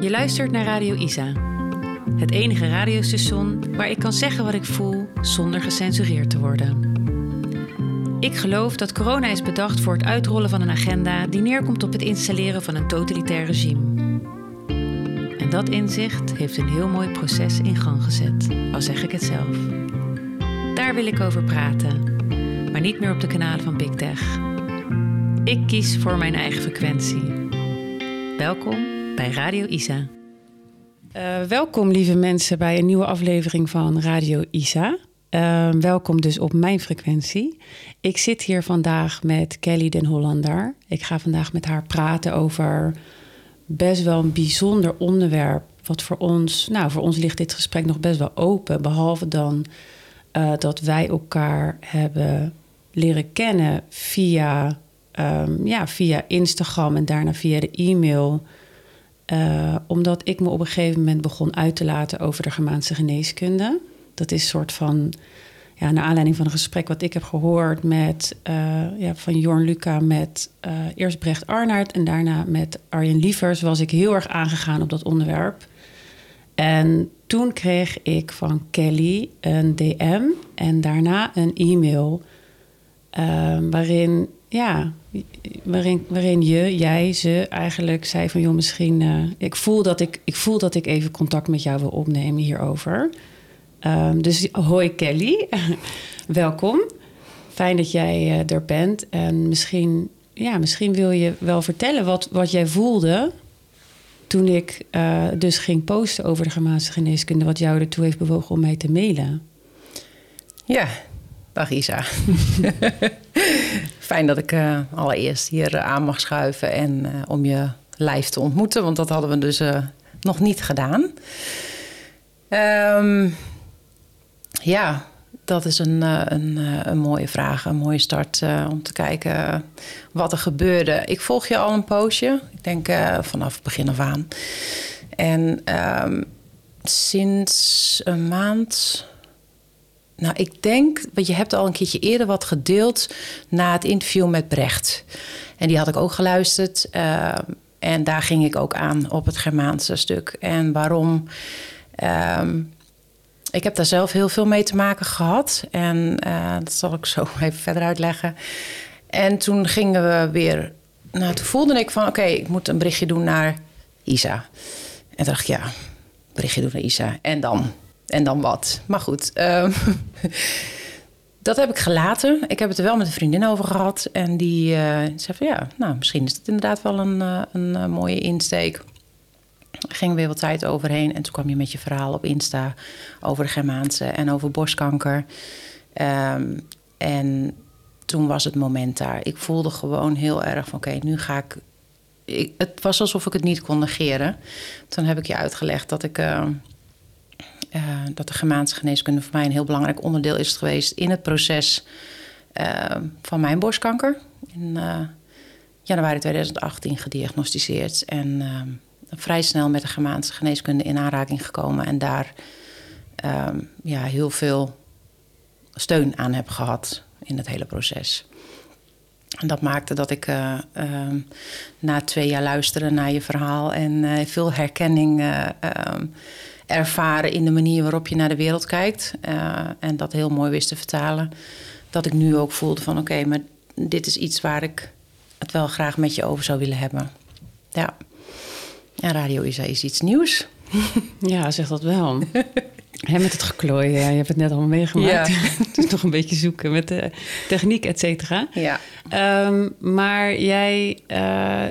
Je luistert naar Radio Isa. Het enige radiostation waar ik kan zeggen wat ik voel zonder gecensureerd te worden. Ik geloof dat corona is bedacht voor het uitrollen van een agenda die neerkomt op het installeren van een totalitair regime. En dat inzicht heeft een heel mooi proces in gang gezet, al zeg ik het zelf. Daar wil ik over praten, maar niet meer op de kanalen van Big Tech. Ik kies voor mijn eigen frequentie. Welkom bij Radio Isa. Uh, welkom lieve mensen bij een nieuwe aflevering van Radio Isa. Uh, welkom dus op mijn frequentie. Ik zit hier vandaag met Kelly den Hollander. Ik ga vandaag met haar praten over best wel een bijzonder onderwerp. Wat voor ons, nou voor ons ligt dit gesprek nog best wel open. Behalve dan uh, dat wij elkaar hebben leren kennen via, um, ja, via Instagram en daarna via de e-mail. Uh, omdat ik me op een gegeven moment begon uit te laten over de Germaanse geneeskunde. Dat is een soort van, ja, naar aanleiding van een gesprek wat ik heb gehoord met, uh, ja, van Jorn Luca met uh, eerst Brecht Arnaert en daarna met Arjen Lievers, was ik heel erg aangegaan op dat onderwerp. En toen kreeg ik van Kelly een DM en daarna een e-mail waarin ja, waarin, waarin je, jij, ze eigenlijk zei van... joh, misschien... Uh, ik, voel dat ik, ik voel dat ik even contact met jou wil opnemen hierover. Um, dus hoi Kelly, welkom. Fijn dat jij uh, er bent. En misschien, ja, misschien wil je wel vertellen wat, wat jij voelde... toen ik uh, dus ging posten over de Germaanse geneeskunde... wat jou ertoe heeft bewogen om mij te mailen. Ja, dag Isa. Fijn dat ik uh, allereerst hier aan mag schuiven en uh, om je live te ontmoeten, want dat hadden we dus uh, nog niet gedaan. Um, ja, dat is een, een, mooie vraag, een mooie start om te kijken wat er gebeurde. Ik volg je al een poosje, ik denk vanaf het begin af aan. En um, sinds een maand nou, ik denk, want je hebt al een keertje eerder wat gedeeld na het interview met Brecht. En die had ik ook geluisterd. Uh, en daar ging ik ook aan op het Germaanse stuk. En waarom? Um, ik heb daar zelf heel veel mee te maken gehad. En uh, dat zal ik zo even verder uitleggen. En toen gingen we weer. Nou, toen voelde ik van: oké, ik moet een berichtje doen naar Isa. En dacht ik, ja, berichtje doen naar Isa. En dan? En dan wat. Maar goed, um, dat heb ik gelaten. Ik heb het er wel met een vriendin over gehad. En die uh, zei van ja, nou, misschien is het inderdaad wel een, uh, een uh, mooie insteek. Er ging weer wat tijd overheen. En toen kwam je met je verhaal op Insta over de Germaanse en over borstkanker. Um, en toen was het moment daar. Ik voelde gewoon heel erg van oké, nu ga ik, ik, Het was alsof ik het niet kon negeren. Toen heb ik je uitgelegd dat ik uh, dat de Germaanse geneeskunde voor mij een heel belangrijk onderdeel is geweest in het proces uh, van mijn borstkanker. In uh, januari 2018 gediagnosticeerd en vrij snel met de Germaanse geneeskunde in aanraking gekomen en daar ja, heel veel steun aan heb gehad in het hele proces. En dat maakte dat ik uh, na twee jaar luisteren naar je verhaal en veel herkenning ervaren in de manier waarop je naar de wereld kijkt. Uh, en dat heel mooi wist te vertalen. Dat ik nu ook voelde van oké, okay, maar dit is iets waar ik het wel graag met je over zou willen hebben. Ja. En Radio Isa is iets nieuws. Ja, zeg dat wel. He, met het geklooi, ja, je hebt het net allemaal meegemaakt. Ja. het is nog een beetje zoeken met de techniek, et cetera. Ja. Um, maar jij, uh,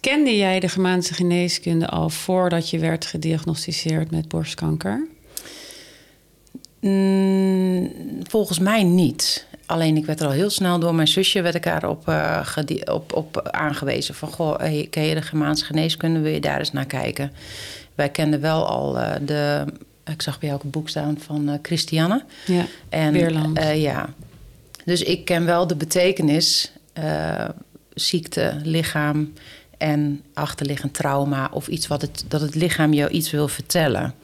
Kende jij de Germaanse geneeskunde al voordat je werd gediagnosticeerd met borstkanker? Mm, volgens mij niet. Alleen ik werd er al heel snel door mijn zusje werd ik daarop uh, op, op aangewezen. Van goh, hey, ken je de Germaanse geneeskunde? Wil je daar eens naar kijken? Wij kenden wel al uh, de. Ik zag bij jou ook een boek staan van uh, Christiane. Ja, en, Weerland. ja. Dus ik ken wel de betekenis ziekte, lichaam en achterliggend trauma of iets wat het, dat het lichaam jou iets wil vertellen.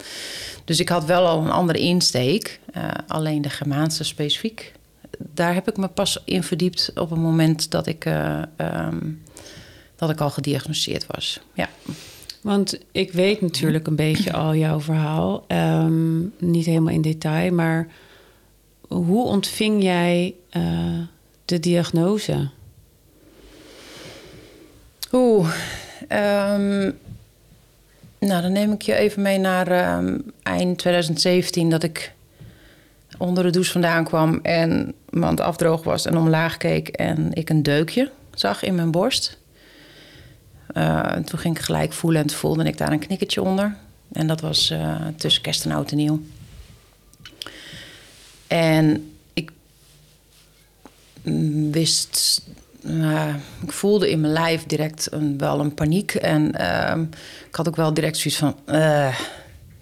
Dus ik had wel al een andere insteek, uh, alleen de Germaanse specifiek. Daar heb ik me pas in verdiept op het moment dat ik, uh, um, dat ik al gediagnosticeerd was. Ja. Want ik weet natuurlijk een beetje al jouw verhaal. Ehm, niet helemaal in detail, maar hoe ontving jij uh, de diagnose? Oeh, um, nou dan neem ik je even mee naar um, eind 2017 dat ik onder de douche vandaan kwam en mand afdroog was en omlaag keek en ik een deukje zag in mijn borst. Uh, toen ging ik gelijk voelen en voelde ik daar een knikkertje onder. En dat was uh, tussen kerst en oud en nieuw. En ik wist, uh, ik voelde in mijn lijf direct een, wel een paniek. En ehm, ik had ook wel direct zoiets van,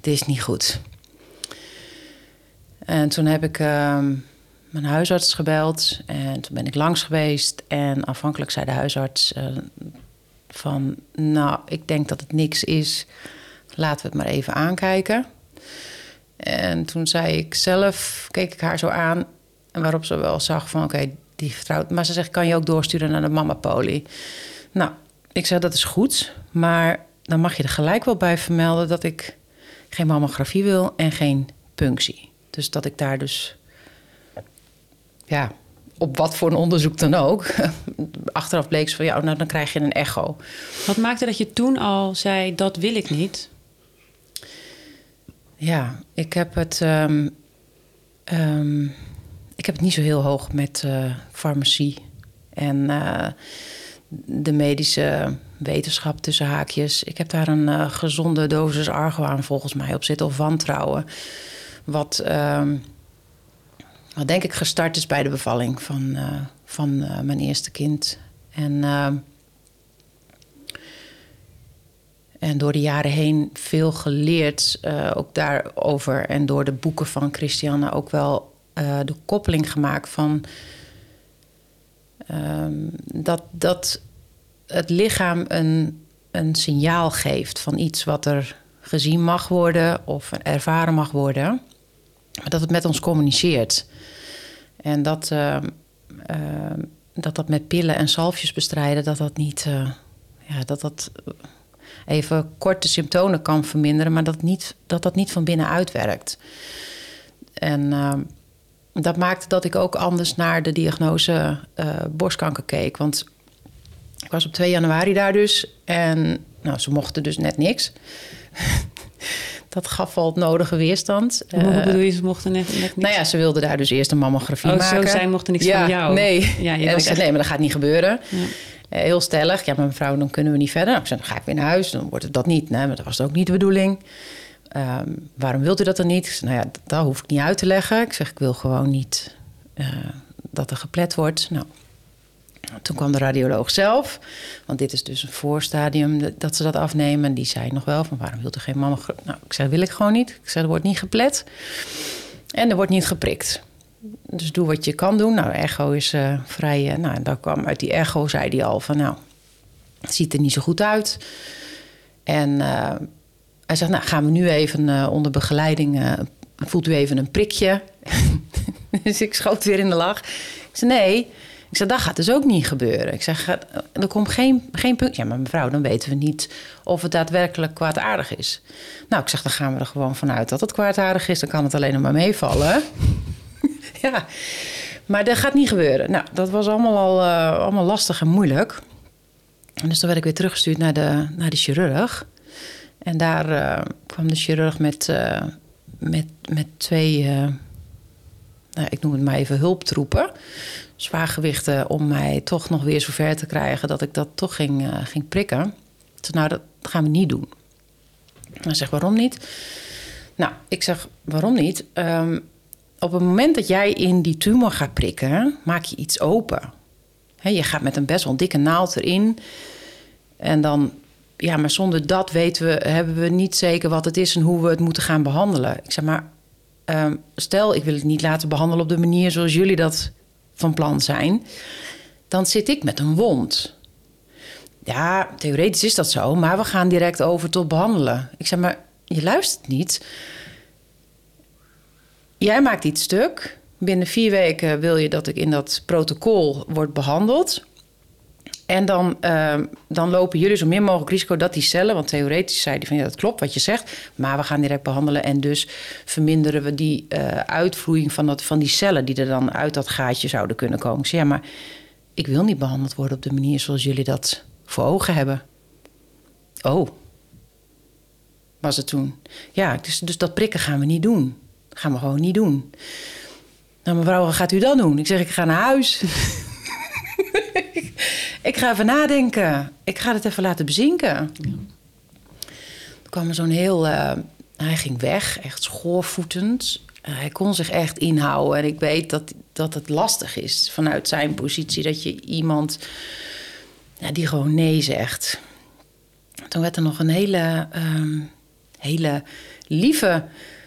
dit is niet goed. En toen heb ik ehm, mijn huisarts gebeld en toen ben ik langs geweest. En afhankelijk zei de huisarts van, nou, ik denk dat het niks is. Laten we het maar even aankijken. En toen zei ik zelf, keek ik haar zo aan. En waarop ze wel zag van, oké, die vertrouwt. Maar ze zegt, kan je ook doorsturen naar de mama poli? Nou, ik zei, dat is goed. Maar dan mag je er gelijk wel bij vermelden... dat ik geen mammografie wil en geen punctie. Dus dat ik daar dus... Ja, op wat voor een onderzoek dan ook. Achteraf bleek ze van ja, nou dan krijg je een echo. Wat maakte dat je toen al zei dat wil ik niet? Ja, ik heb het. Um, um, ik heb het niet zo heel hoog met uh, farmacie en uh, de medische wetenschap tussen haakjes. Ik heb daar een uh, gezonde dosis argwaan volgens mij op zitten of wantrouwen. Wat. Um, wat denk ik gestart is bij de bevalling van, van mijn eerste kind. En, uh, en door de jaren heen veel geleerd, ook daarover. En door de boeken van Christiane ook wel de koppeling gemaakt van ehm, dat, dat het lichaam een, een signaal geeft van iets wat er gezien mag worden of ervaren mag worden. Dat het met ons communiceert. En dat, uh, uh, dat dat met pillen en zalfjes bestrijden, dat dat niet. Uh, ja, dat dat even korte symptomen kan verminderen, maar dat niet, dat, dat niet van binnenuit werkt. En ehm, dat maakte dat ik ook anders naar de diagnose borstkanker keek. Want ik was op 2 januari daar dus. En nou, ze mochten dus net niks. dat gaf al het nodige weerstand. Hoe uh, bedoel je, ze mochten net, net niks? Nou ja, ze wilden daar dus eerst een mammografie oh, maken. zo, zij mochten niks ja, van jou? Nee. Ja, en ik zei, nee, maar dat gaat niet gebeuren. Ja. Uh, heel stellig. Ja, maar mevrouw, dan kunnen we niet verder. Ik zei, dan ga ik weer naar huis. Dan wordt het dat niet. Nee, maar dat was ook niet de bedoeling. Um, waarom wilt u dat dan niet? Nou ja, dat hoef ik niet uit te leggen. Ik zeg, ik wil gewoon niet uh, dat er geplet wordt. Nou, toen kwam de radioloog zelf, want dit is dus een voorstadium dat ze dat afnemen. Die zei nog wel van waarom wilt u geen mama? Nou, ik zei wil ik gewoon niet. Ik zei er wordt niet geplet en er wordt niet geprikt. Dus doe wat je kan doen. Nou, echo is uh, vrij. Uh, nou, en kwam uit die echo zei hij al van nou, het ziet er niet zo goed uit. En hij zegt nou gaan we nu even onder begeleiding. voelt u even een prikje? dus ik schoot weer in de lach. Ik zei nee. Ik zeg, dat gaat dus ook niet gebeuren. Ik zeg, er komt geen, geen punt. Ja, maar mevrouw, dan weten we niet of het daadwerkelijk kwaadaardig is. Nou, ik zeg, dan gaan we er gewoon vanuit dat het kwaadaardig is. Dan kan het alleen nog maar meevallen. ja, maar dat gaat niet gebeuren. Nou, dat was allemaal al allemaal lastig en moeilijk. En dus toen werd ik weer teruggestuurd naar de, naar de chirurg. En daar uh, kwam de chirurg met, uh, met, met twee, nou, ik noem het maar even hulptroepen zwaargewichten om mij toch nog weer zover te krijgen dat ik dat toch ging, ging prikken. Toen, nou, dat gaan we niet doen. Hij zegt, waarom niet? Nou, ik zeg, waarom niet? Um, op het moment dat jij in die tumor gaat prikken, maak je iets open. Je gaat met een best wel dikke naald erin. En dan, ja, maar zonder dat weten we, hebben we niet zeker wat het is en hoe we het moeten gaan behandelen. Ik zeg maar, um, stel, ik wil het niet laten behandelen op de manier zoals jullie dat van plan zijn, dan zit ik met een wond. Ja, theoretisch is dat zo, maar we gaan direct over tot behandelen. Ik zeg maar, je luistert niet. Jij maakt iets stuk. Binnen vier weken wil je dat ik in dat protocol word behandeld. En dan, ehm, dan lopen jullie zo min mogelijk risico dat die cellen, want theoretisch zei die van ja, dat klopt wat je zegt, maar we gaan direct behandelen en dus verminderen we die uh, uitvloeiing van, dat, van die cellen die er dan uit dat gaatje zouden kunnen komen. Ik zei, ja, maar ik wil niet behandeld worden op de manier zoals jullie dat voor ogen hebben. Oh, was het toen. Ja, dus, dus dat prikken gaan we niet doen. Gaan we gewoon niet doen. Nou, mevrouw, wat gaat u dan doen? Ik zeg, ik ga naar huis. ik ga even nadenken. Ik ga het even laten bezinken. Ja. Toen kwam er zo'n heel... Uh, hij ging weg, echt schoorvoetend. hij kon zich echt inhouden. En ik weet dat, dat het lastig is vanuit zijn positie... dat je iemand ja, die gewoon nee zegt. Toen werd er nog een hele, um, hele lieve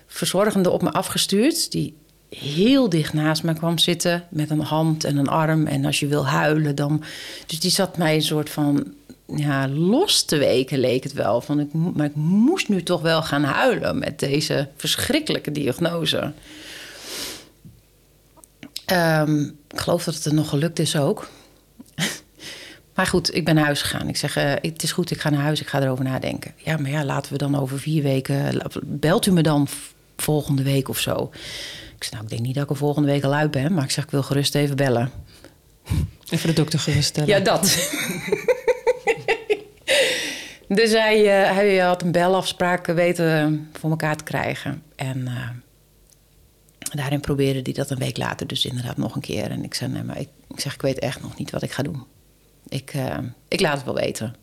verzorgende op me afgestuurd... die heel dicht naast me kwam zitten met een hand en een arm. En als je wil huilen, dan. Dus die zat mij een soort van ja, los te weken, leek het wel. Van ik, maar ik moest nu toch wel gaan huilen met deze verschrikkelijke diagnose. Um, ik geloof dat het er nog gelukt is ook. maar goed, ik ben naar huis gegaan. Ik zeg, uh, het is goed, ik ga naar huis, ik ga erover nadenken. Ja, maar ja, laten we dan over vier weken... Belt u me dan volgende week of zo? Ik zei, nou, ik denk niet dat ik er volgende week al uit ben, maar ik zeg, ik wil gerust even bellen. Even de dokter geruststellen. Ja, dat. dus hij, uh, hij had een belafspraak weten voor elkaar te krijgen. En uh, daarin probeerde hij dat een week later dus inderdaad nog een keer. En ik zei, nee, maar ik, ik zeg, ik weet echt nog niet wat ik ga doen. Ik, uh, ik laat het wel weten.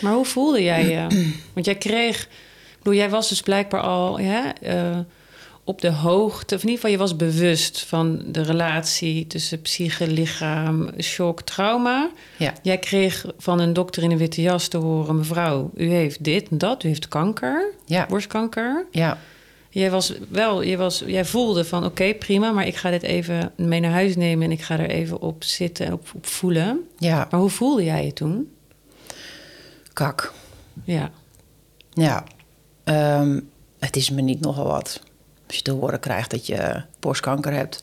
Maar hoe voelde jij je? Want jij kreeg... Ik bedoel, jij was dus blijkbaar al... Ja, op de hoogte, of in ieder geval je was bewust van de relatie tussen psyche, lichaam, shock, trauma. Ja. Jij kreeg van een dokter in een witte jas te horen: mevrouw, u heeft dit en dat, u heeft kanker, ja. borstkanker. Ja. Jij was wel, jij, was, jij voelde van oké, prima, maar ik ga dit even mee naar huis nemen en ik ga er even op zitten en op, op voelen. Ja. Maar hoe voelde jij je toen? Kak. Ja. Ja. Um, het is me niet nogal wat. Als je te horen krijgt dat je borstkanker hebt.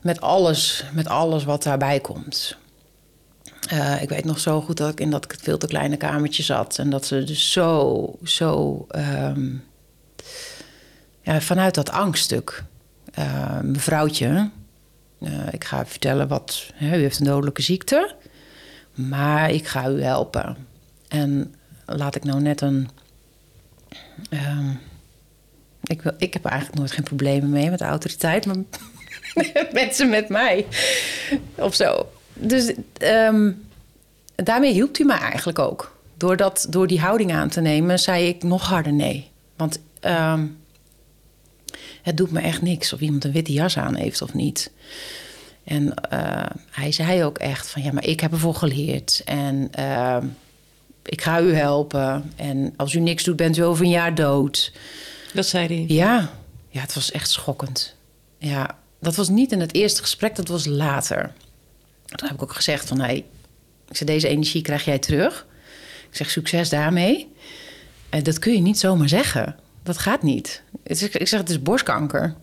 Met alles, met alles wat daarbij komt. Uh, ik weet nog zo goed dat ik in dat veel te kleine kamertje zat. En dat ze dus zo, zo... Um, ja, vanuit dat angststuk. Uh, mevrouwtje, uh, ik ga vertellen wat... Hè, u heeft een dodelijke ziekte. Maar ik ga u helpen. En laat ik nou net een... Um, ik, wil, ik heb eigenlijk nooit geen problemen mee met de autoriteit, maar mensen met mij of zo. Dus um, daarmee hielp hij me eigenlijk ook. Door, dat, door die houding aan te nemen, zei ik nog harder nee. Want um, het doet me echt niks of iemand een witte jas aan heeft of niet. En uh, hij zei ook echt van ja, maar ik heb ervoor geleerd. En uh, ik ga u helpen. En als u niks doet, bent u over een jaar dood. Dat zei hij? Ja. Ja, het was echt schokkend. Ja, dat was niet in het eerste gesprek, dat was later. Toen heb ik ook gezegd van... Ik zeg, deze energie krijg jij terug. Ik zeg, succes daarmee. En dat kun je niet zomaar zeggen. Dat gaat niet. Ik zeg, het is borstkanker.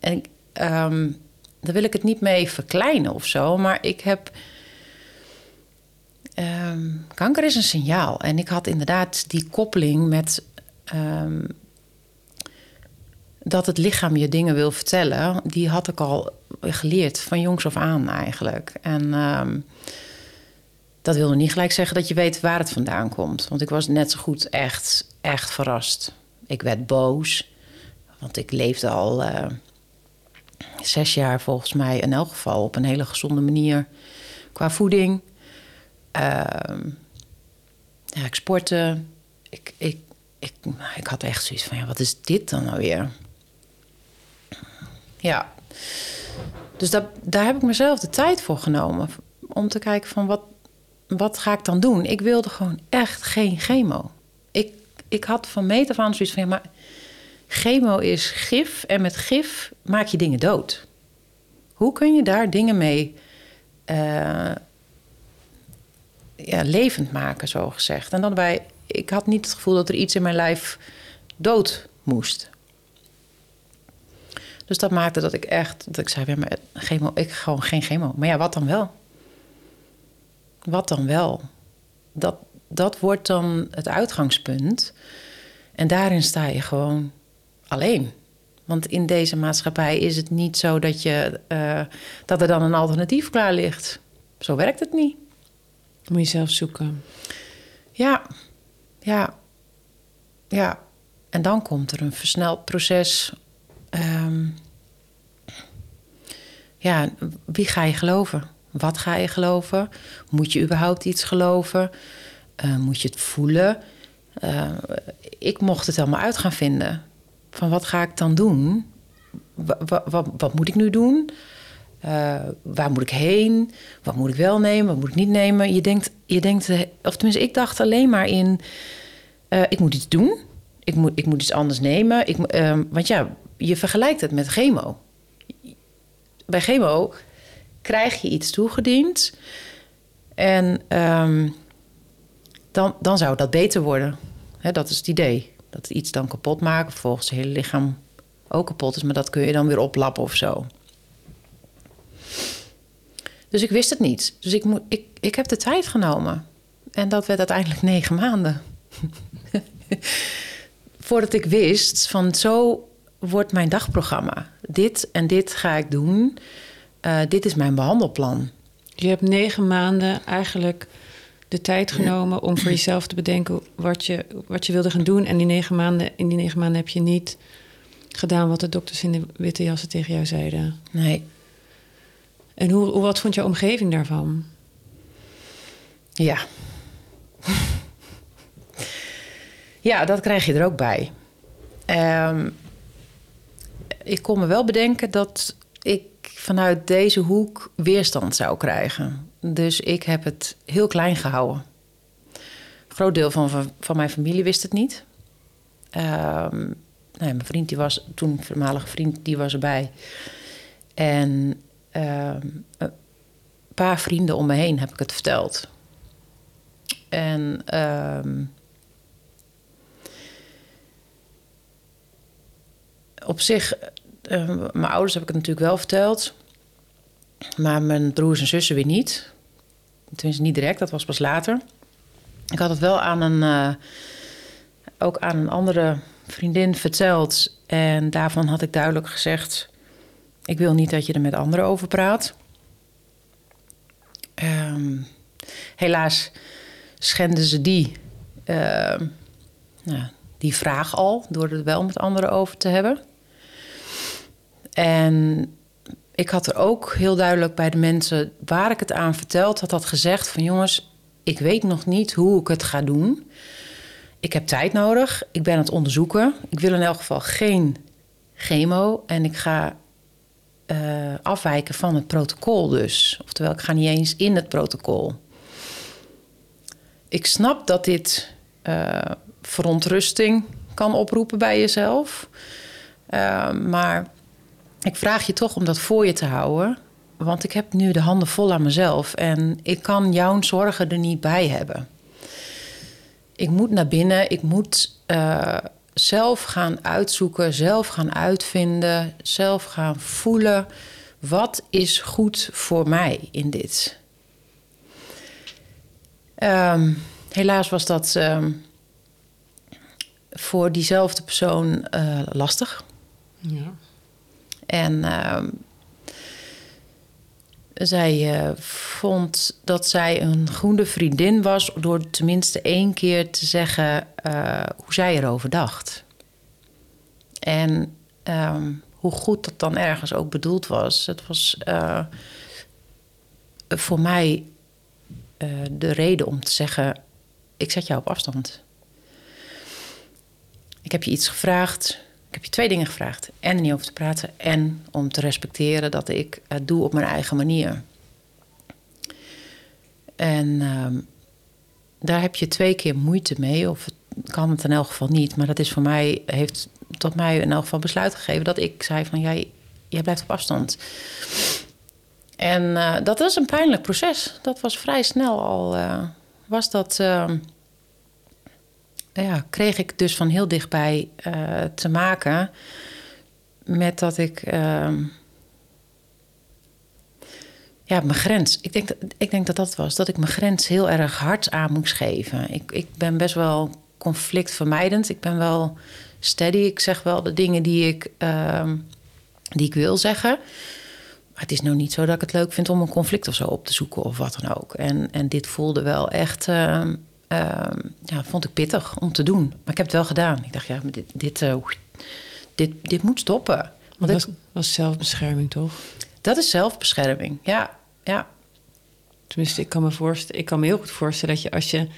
En um, daar wil ik het niet mee verkleinen of zo. Maar ik heb... Um, kanker is een signaal. En ik had inderdaad die koppeling met... Um, dat het lichaam je dingen wil vertellen, die had ik al geleerd van jongs af aan eigenlijk. En um, dat wilde niet gelijk zeggen dat je weet waar het vandaan komt. Want ik was net zo goed echt, echt verrast. Ik werd boos, want ik leefde al uh, zes jaar volgens mij in elk geval op een hele gezonde manier qua voeding. Uh, ja, ik sportte. Ik, ik, ik, ik had echt zoiets van, ja, wat is dit dan nou weer? Ja. Dus daar heb ik mezelf de tijd voor genomen. Om te kijken van wat, wat ga ik dan doen? Ik wilde gewoon echt geen chemo. Ik, ik had van meet af aan zoiets van... Ja, maar chemo is gif en met gif maak je dingen dood. Hoe kun je daar dingen mee uh, ja, levend maken, zo gezegd? En dan bij, ik had niet het gevoel dat er iets in mijn lijf dood moest. Dus dat maakte dat ik echt, dat ik zei, ja, maar chemo, ik gewoon geen chemo. Maar ja, wat dan wel? Wat dan wel? Dat, dat wordt dan het uitgangspunt. En daarin sta je gewoon alleen. Want in deze maatschappij is het niet zo dat, je, uh, dat er dan een alternatief klaar ligt. Zo werkt het niet. Moet je zelf zoeken. Ja, ja, ja. En dan komt er een versneld proces. Um, ja, wie ga je geloven? Wat ga je geloven? Moet je überhaupt iets geloven? Uh, moet je het voelen? Uh, ik mocht het helemaal uit gaan vinden. Van wat ga ik dan doen? Wat, moet ik nu doen? Uh, waar moet ik heen? Wat moet ik wel nemen? Wat moet ik niet nemen? Je denkt, je denkt of tenminste, ik dacht alleen maar in: ik moet iets doen. Ik moet, ik moet iets anders nemen. Ik, want ja, je vergelijkt het met chemo bij chemo krijg je iets toegediend. En um, dan, dan zou dat beter worden. dat is het idee. Dat iets dan kapot maken, volgens het hele lichaam ook kapot is, maar dat kun je dan weer oplappen of zo. Dus ik wist het niet. Dus ik, ik, ik heb de tijd genomen. En dat werd uiteindelijk negen maanden. Voordat ik wist van zo wordt mijn dagprogramma. Dit en dit ga ik doen. Uh, dit is mijn behandelplan. Je hebt negen maanden eigenlijk de tijd genomen om voor jezelf te bedenken wat je, wat je wilde gaan doen. En die negen maanden, in die negen maanden heb je niet gedaan wat de dokters in de witte jassen tegen jou zeiden. Nee. En hoe, hoe wat vond jouw omgeving daarvan? Ja. ja, dat krijg je er ook bij. Um, ik kon me wel bedenken dat ik vanuit deze hoek weerstand zou krijgen. Dus ik heb het heel klein gehouden. Een groot deel van, van mijn familie wist het niet. Um, nee, mijn vriend, die was toen voormalige vriend, die was erbij. En um, een paar vrienden om me heen heb ik het verteld. En um, op zich, uh, mijn ouders heb ik het natuurlijk wel verteld. Maar mijn broers en zussen weer niet. Tenminste, niet direct, dat was pas later. Ik had het wel aan een, uh, ook aan een andere vriendin verteld. En daarvan had ik duidelijk gezegd: Ik wil niet dat je er met anderen over praat. Um, helaas schenden ze die, uh, nou, die vraag al door er wel met anderen over te hebben. En ik had er ook heel duidelijk bij de mensen waar ik het aan verteld had, had gezegd van jongens, ik weet nog niet hoe ik het ga doen. Ik heb tijd nodig. Ik ben aan het onderzoeken. Ik wil in elk geval geen chemo. En ik ga uh, afwijken van het protocol dus. Oftewel, ik ga niet eens in het protocol. Ik snap dat dit uh, verontrusting kan oproepen bij jezelf. Uh, maar ik vraag je toch om dat voor je te houden. Want ik heb nu de handen vol aan mezelf. En ik kan jouw zorgen er niet bij hebben. Ik moet naar binnen. Ik moet uh, zelf gaan uitzoeken. Zelf gaan uitvinden. Zelf gaan voelen. Wat is goed voor mij in dit? Um, helaas was dat um, voor diezelfde persoon uh, lastig. Ja. En uh, zij uh, vond dat zij een goede vriendin was door tenminste één keer te zeggen uh, hoe zij erover dacht. En um, hoe goed dat dan ergens ook bedoeld was. Het was uh, voor mij de reden om te zeggen: ik zet jou op afstand. Ik heb je iets gevraagd. Ik heb je twee dingen gevraagd. En niet over te praten. En om te respecteren dat ik het doe op mijn eigen manier. En uh, daar heb je twee keer moeite mee. Of kan het in elk geval niet. Maar dat is voor mij, heeft tot mij in elk geval besluit gegeven dat ik zei van jij, jij blijft op afstand. En uh, dat was een pijnlijk proces. Dat was vrij snel al. Uh, was dat. Uh, ja, kreeg ik dus van heel dichtbij uh, te maken met dat ik uh, ja, mijn grens. Ik denk, dat, ik denk dat dat was. Dat ik mijn grens heel erg hard aan moest geven. Ik, ik ben best wel conflictvermijdend. Ik ben wel steady. Ik zeg wel de dingen die ik, ehm, die ik wil zeggen. Maar het is nou niet zo dat ik het leuk vind om een conflict of zo op te zoeken of wat dan ook. En, en dit voelde wel echt, ehm, ehm, ja, vond ik pittig om te doen. Maar ik heb het wel gedaan. Ik dacht, ja, dit, dit, uh, dit, dit moet stoppen. Want dat was, was zelfbescherming, toch? Dat is zelfbescherming, ja. ja. Tenminste, ik kan me voorstellen, ik kan me heel goed voorstellen dat je als je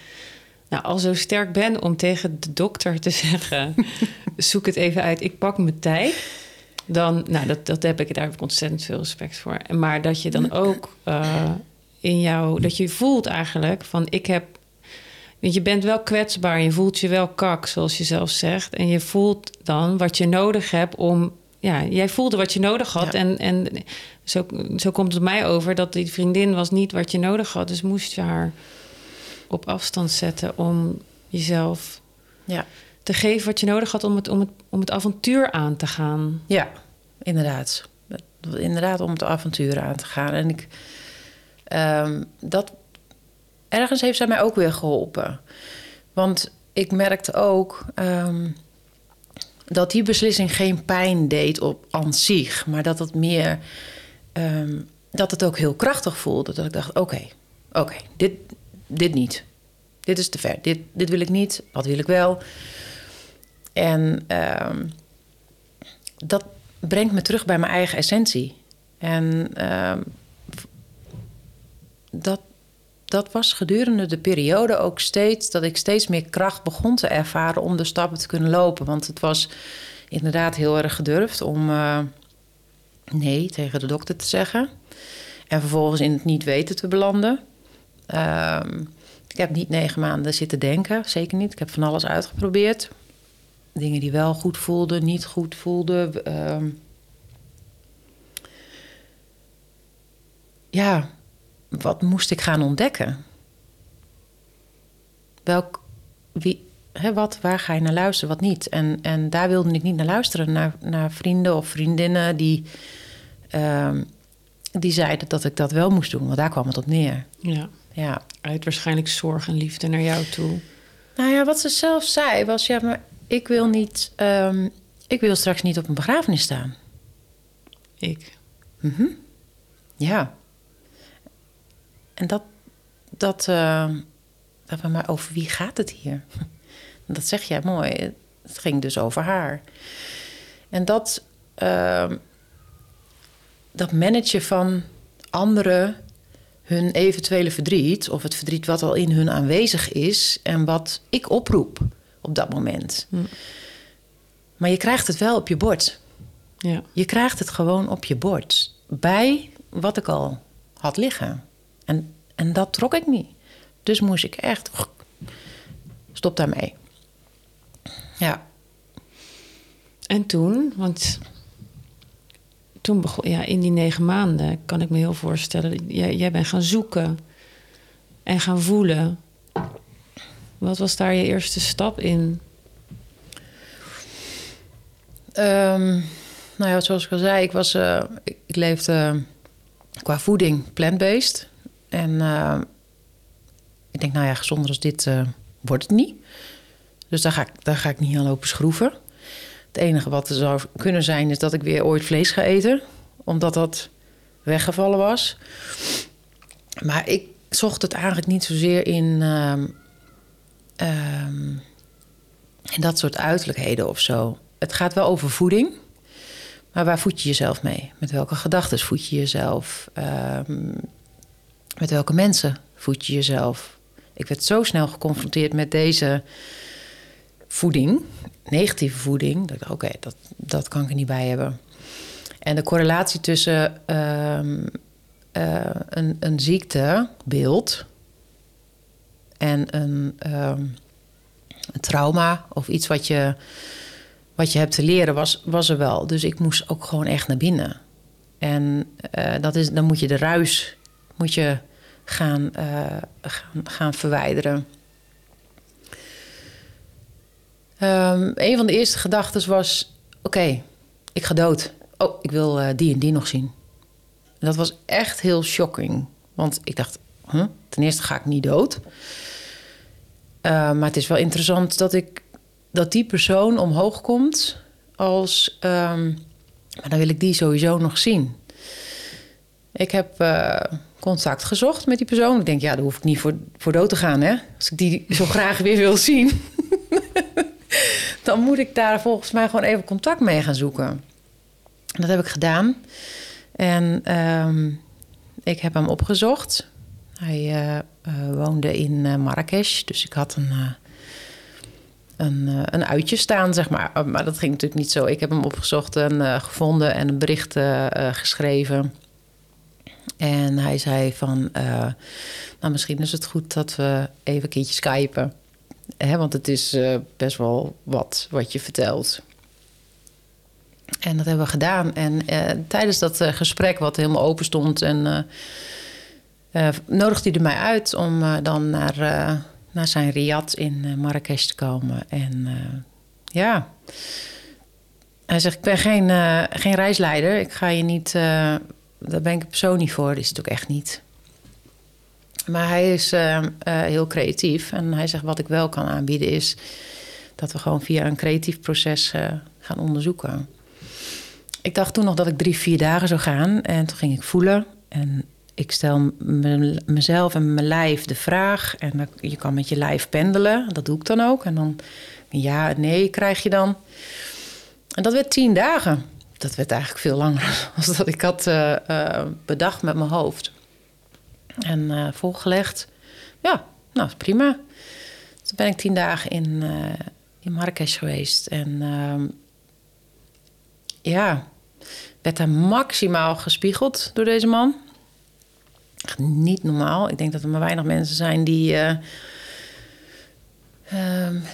nou, al zo sterk bent om tegen de dokter te zeggen: zoek het even uit, ik pak mijn tijd. Dan, nou, dat, dat heb ik, daar heb ik ontzettend veel respect voor. Maar dat je dan ook uh, in jou, dat je voelt eigenlijk van: ik heb. Want je bent wel kwetsbaar, je voelt je wel kak, zoals je zelf zegt. En je voelt dan wat je nodig hebt om ja, jij voelde wat je nodig had. En, en zo, zo komt het mij over dat die vriendin was niet wat je nodig had. Dus moest je haar op afstand zetten om jezelf ja. te geven wat je nodig had om het, om, het, om het avontuur aan te gaan. Ja, inderdaad. Inderdaad, om het avontuur aan te gaan. En ik, um, dat, ergens heeft zij mij ook weer geholpen. Want ik merkte ook. Um, dat die beslissing geen pijn deed op aan zich, maar dat het meer um, dat het ook heel krachtig voelde. Dat ik dacht: oké, oké, dit, dit niet. Dit is te ver. Dit, dit wil ik niet. Wat wil ik wel? En um, dat brengt me terug bij mijn eigen essentie. En dat, dat was gedurende de periode ook steeds dat ik steeds meer kracht begon te ervaren om de stappen te kunnen lopen. Want het was inderdaad heel erg gedurfd om uh, nee tegen de dokter te zeggen. En vervolgens in het niet weten te belanden. Uh, ik heb niet negen maanden zitten denken, zeker niet. Ik heb van alles uitgeprobeerd. Dingen die wel goed voelden, niet goed voelden. Uh, ja, wat moest ik gaan ontdekken? Welk, wie, hè, wat, waar ga je naar luisteren, wat niet? En, en daar wilde ik niet naar luisteren, naar, naar vrienden of vriendinnen die, uh, die zeiden dat ik dat wel moest doen, want daar kwam het op neer. Ja. ja. Uit waarschijnlijk zorg en liefde naar jou toe. Nou ja, wat ze zelf zei was: ja, maar ik wil niet, um, ik wil straks niet op een begrafenis staan. Ik. Mm -hmm. Ja. En dat, dat, uh, dat we maar over wie gaat het hier? Dat zeg jij mooi. Het ging dus over haar. En dat, uh, dat managen van anderen hun eventuele verdriet, of het verdriet wat al in hun aanwezig is en wat ik oproep op dat moment. Hm. Maar je krijgt het wel op je bord. Ja. Je krijgt het gewoon op je bord. Bij wat ik al had liggen. En, en dat trok ik niet. Dus moest ik echt. Stop daarmee. Ja. En toen, want toen begon, ja, in die negen maanden kan ik me heel voorstellen, jij, jij bent gaan zoeken en gaan voelen. Wat was daar je eerste stap in? Um, nou ja, zoals ik al zei, ik, was, uh, ik, ik, leefde qua voeding plant-based. En uh, ik denk, nou ja, gezonder als dit uh, wordt het niet. Dus daar ga, ik, daar ga ik niet aan lopen schroeven. Het enige wat er zou kunnen zijn, is dat ik weer ooit vlees ga eten. Omdat dat weggevallen was. Maar ik zocht het eigenlijk niet zozeer in, uh, um, in dat soort uiterlijkheden of zo. Het gaat wel over voeding. Maar waar voed je jezelf mee? Met welke gedachten voed je jezelf? Um, met welke mensen voed je jezelf? Ik werd zo snel geconfronteerd met deze voeding, negatieve voeding, dat ik dacht, oké, dat, dat kan ik er niet bij hebben. En de correlatie tussen um, uh, een, een ziektebeeld en een, um, een, trauma of iets wat je, wat je hebt te leren, was, was er wel. Dus ik moest ook gewoon echt naar binnen. En uh, dat is, dan moet je de ruis moet je gaan, uh, gaan, gaan verwijderen. Um, een van de eerste gedachten was: oké, ik ga dood. Oh, ik wil uh, die en die nog zien. En dat was echt heel shocking. Want ik dacht, ten eerste ga ik niet dood. Uh, maar het is wel interessant dat, ik, dat die persoon omhoog komt als... Um, maar dan wil ik die sowieso nog zien. Ik heb uh, contact gezocht met die persoon. Ik denk, ja, daar hoef ik niet voor, voor dood te gaan, hè? Als ik die zo graag weer wil zien... dan moet ik daar volgens mij gewoon even contact mee gaan zoeken. Dat heb ik gedaan. En um, ik heb hem opgezocht. Hij uh, uh, woonde in uh, Marrakesh, dus ik had een, een, een uitje staan, zeg maar. Maar dat ging natuurlijk niet zo. Ik heb hem opgezocht en gevonden en een bericht geschreven. En hij zei van, nou misschien is het goed dat we even een keertje skypen. Hè, want het is best wel wat wat je vertelt. En dat hebben we gedaan. En uh, tijdens dat gesprek, wat helemaal open stond, en, nodigde hij mij uit om dan naar, naar zijn riad in Marrakesh te komen. En ja, hij zegt: Ik ben geen, geen reisleider. Ik ga je niet, daar ben ik persoon niet voor. Dat is het ook echt niet. Maar hij is heel creatief. En hij zegt: Wat ik wel kan aanbieden is dat we gewoon via een creatief proces gaan onderzoeken. Ik dacht toen nog dat ik drie, vier dagen zou gaan. En toen ging ik voelen. En ik stel mezelf en mijn lijf de vraag. En je kan met je lijf pendelen. Dat doe ik dan ook. En dan ja, nee krijg je dan. En dat werd tien dagen. Dat werd eigenlijk veel langer dan dat ik had uh, uh, bedacht met mijn hoofd. En uh, volgelegd. Ja, nou prima. Toen ben ik tien dagen in, in Marrakesh geweest. En ehm, ja, werd daar maximaal gespiegeld door deze man. Echt niet normaal. Ik denk dat er maar weinig mensen zijn die, uh,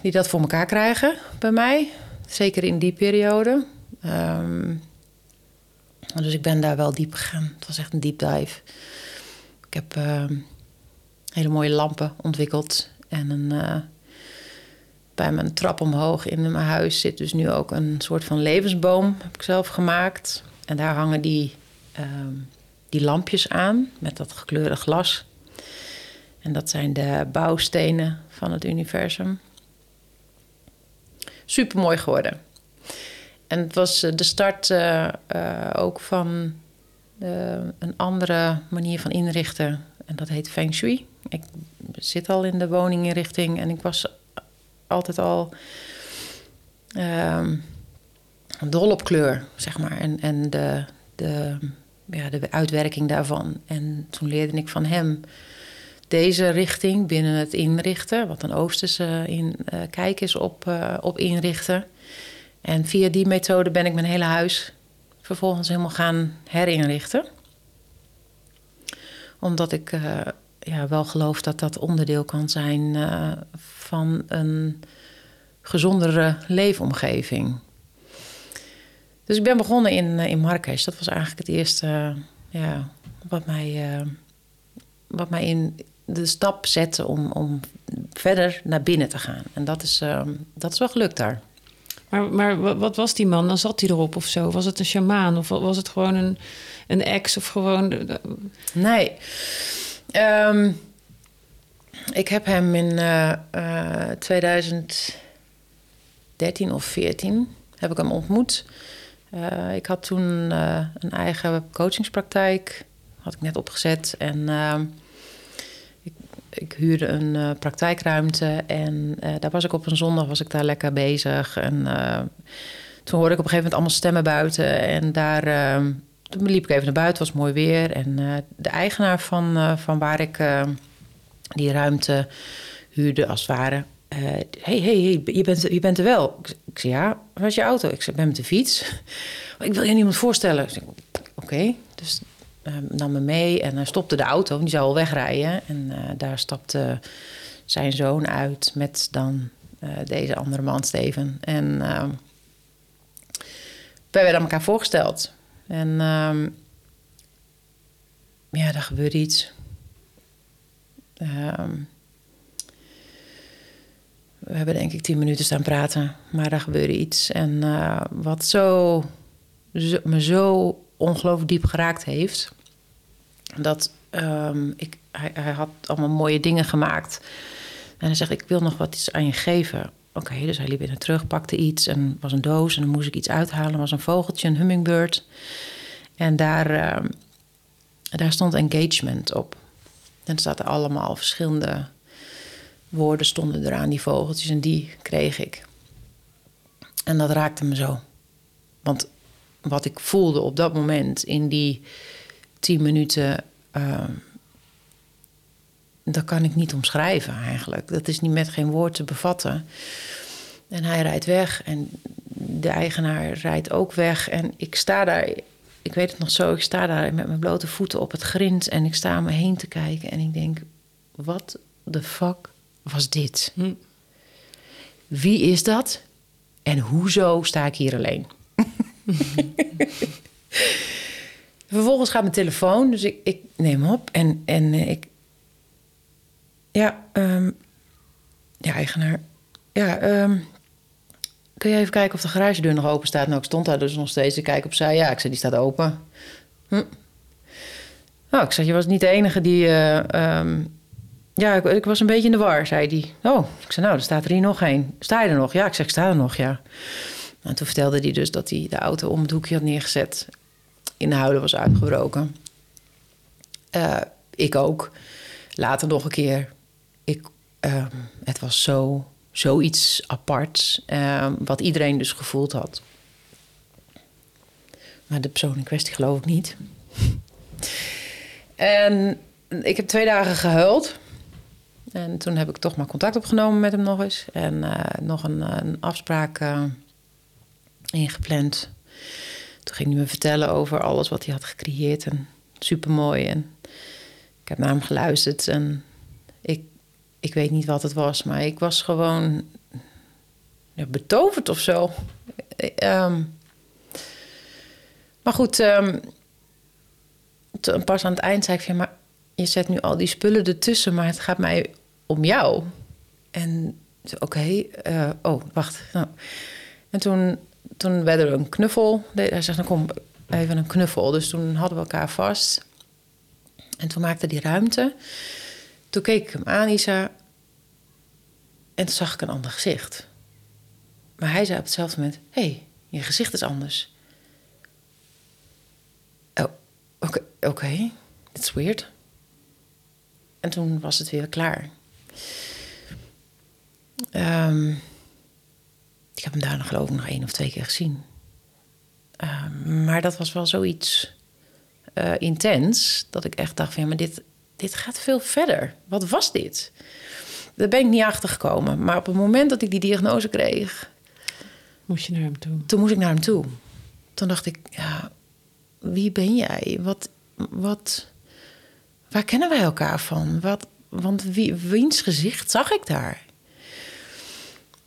die dat voor elkaar krijgen bij mij. Zeker in die periode. Um, dus ik ben daar wel diep gegaan. Het was echt een deep dive. Ik heb uh, hele mooie lampen ontwikkeld. En een, uh, bij mijn trap omhoog in mijn huis zit dus nu ook een soort van levensboom. Heb ik zelf gemaakt. En daar hangen die, uh, die lampjes aan met dat gekleurde glas. En dat zijn de bouwstenen van het universum. Super mooi geworden. En het was eh, de start uh, uh, ook van een andere manier van inrichten. En dat heet Feng Shui. Ik zit al in de woninginrichting en ik was altijd al. Ehm, dol op kleur, zeg maar. En, en de, de, ja, de uitwerking daarvan. En toen leerde ik van hem deze richting binnen het inrichten, wat een Oosterse in, kijk is op, op inrichten. En via die methode ben ik mijn hele huis vervolgens helemaal gaan herinrichten. Omdat ik uh, ja, wel geloof dat dat onderdeel kan zijn van een gezondere leefomgeving. Dus ik ben begonnen in, eh, in Marrakesh. Dat was eigenlijk het eerste ja, wat, mij, wat mij in de stap zette om, om verder naar binnen te gaan. En dat is, dat is wel gelukt daar. Maar, maar wat was die man? Dan zat hij erop of zo? Was het een shamaan of was het gewoon een, een ex of gewoon... Nee. Um, ik heb hem in 2013 of 14 heb ik hem ontmoet. Uh, ik had toen uh, een eigen coachingspraktijk, had ik net opgezet. En uh, ik, huurde een uh, praktijkruimte en daar was ik op een zondag was ik daar lekker bezig. En toen hoorde ik op een gegeven moment allemaal stemmen buiten. En daar liep ik even naar buiten, was mooi weer. En de eigenaar van, van waar ik die ruimte huurde, als het ware, uh, hey, hey, je, bent, je bent er wel. Ik, zei, ja, waar is je auto? Ik zei, ben met de fiets. Ik wil je niemand voorstellen. Oké, dus nam me mee en hij stopte de auto. Die zou al wegrijden. En uh, daar stapte zijn zoon uit met dan uh, deze andere man, Steven. En uh, wij werden aan elkaar voorgesteld. En uh, ja, er gebeurde iets. Ehm, we hebben denk ik tien minuten staan praten, maar daar gebeurde iets. En uh, wat zo, zo, me zo ongelooflijk diep geraakt heeft. Dat ehm, ik, hij, hij had allemaal mooie dingen gemaakt. En hij zegt, ik wil nog wat iets aan je geven. Oké, dus hij liep naar terug, pakte iets en was een doos. En dan moest ik iets uithalen. Was een vogeltje, een hummingbird. En daar, ehm, daar stond engagement op. En er zaten allemaal verschillende woorden stonden eraan, die vogeltjes. En die kreeg ik. En dat raakte me zo. Want wat ik voelde op dat moment in die tien minuten... ehm, dat kan ik niet omschrijven eigenlijk. Dat is niet met geen woord te bevatten. En hij rijdt weg en de eigenaar rijdt ook weg. En ik sta daar, ik weet het nog zo, ik sta daar met mijn blote voeten op het grind en ik sta om me heen te kijken en ik denk, wat de fuck was dit? Hm. Wie is dat? En hoezo sta ik hier alleen? Vervolgens gaat mijn telefoon, dus ik, ik neem op en, en eh, ik. Ja, ehm, ja, eigenaar. Ja, ehm, kun je even kijken of de garagedeur nog open staat? Nou, ik stond daar dus nog steeds. Ik kijk opzij. Ja, ik zei, die staat open. Hm. Nou, ik zei, je was niet de enige die... eh, ehm, ja, ik, ik was een beetje in de war, zei hij. Oh, ik zei, nou, er staat er hier nog één. Sta je er nog? Ja, ik zeg, ik sta er nog, ja. En toen vertelde hij dus dat hij de auto om het hoekje had neergezet. In de huilen was uitgebroken. Eh, ik ook. Later nog een keer. Ik, ehm, het was zo, zoiets aparts. ehm, wat iedereen dus gevoeld had. Maar de persoon in kwestie geloof ik niet. en ik heb twee dagen gehuild. En toen heb ik toch maar contact opgenomen met hem nog eens. En eh, nog een, een afspraak eh, ingepland. Toen ging hij me vertellen over alles wat hij had gecreëerd. En supermooi. En ik heb naar hem geluisterd. En ik, ik weet niet wat het was. Maar ik was gewoon ja, betoverd of zo. Eh, ehm. maar goed, toen- pas aan het eind zei ik maar je zet nu al die spullen ertussen... maar het gaat mij om jou. En oké, eh, oh, wacht. Nou. En toen, toen werd er een knuffel. Hij zegt, dan kom even een knuffel. Dus toen hadden we elkaar vast. En toen maakte die ruimte. Toen keek ik hem aan, Isa. En toen zag ik een ander gezicht. Maar hij zei op hetzelfde moment... hé, hey, je gezicht is anders. Oh, oké, oké. That's weird. En toen was het weer klaar. Ehm, ik heb hem daarna geloof ik nog één of twee keer gezien. Ehm, maar dat was wel zoiets eh, intens... dat ik echt dacht van... ja, maar dit, dit gaat veel verder. Wat was dit? Daar ben ik niet achter gekomen. Maar op het moment dat ik die diagnose kreeg... Moest je naar hem toe? toen moest ik naar hem toe. Toen dacht ik, ja, wie ben jij? Wat, wat, waar kennen wij elkaar van? Wat, want wie, wiens gezicht zag ik daar?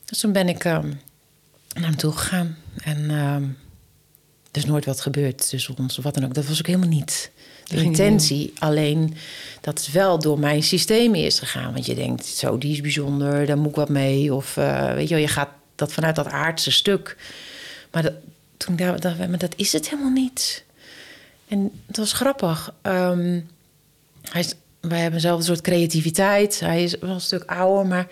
Dus toen ben ik ehm, naar hem toe gegaan. En ehm, er is nooit wat gebeurd tussen ons of wat dan ook. Dat was ook helemaal niet de Dat intentie. Alleen dat het wel door mijn systeem is gegaan. Want je denkt, zo, die is bijzonder, daar moet ik wat mee. Of eh, weet je wel, je gaat dat vanuit dat aardse stuk. Maar dat, toen dacht ik, maar dat is het helemaal niet. En het was grappig. Ehm, hij is, wij hebben zelf een soort creativiteit. Hij is wel een stuk ouder, maar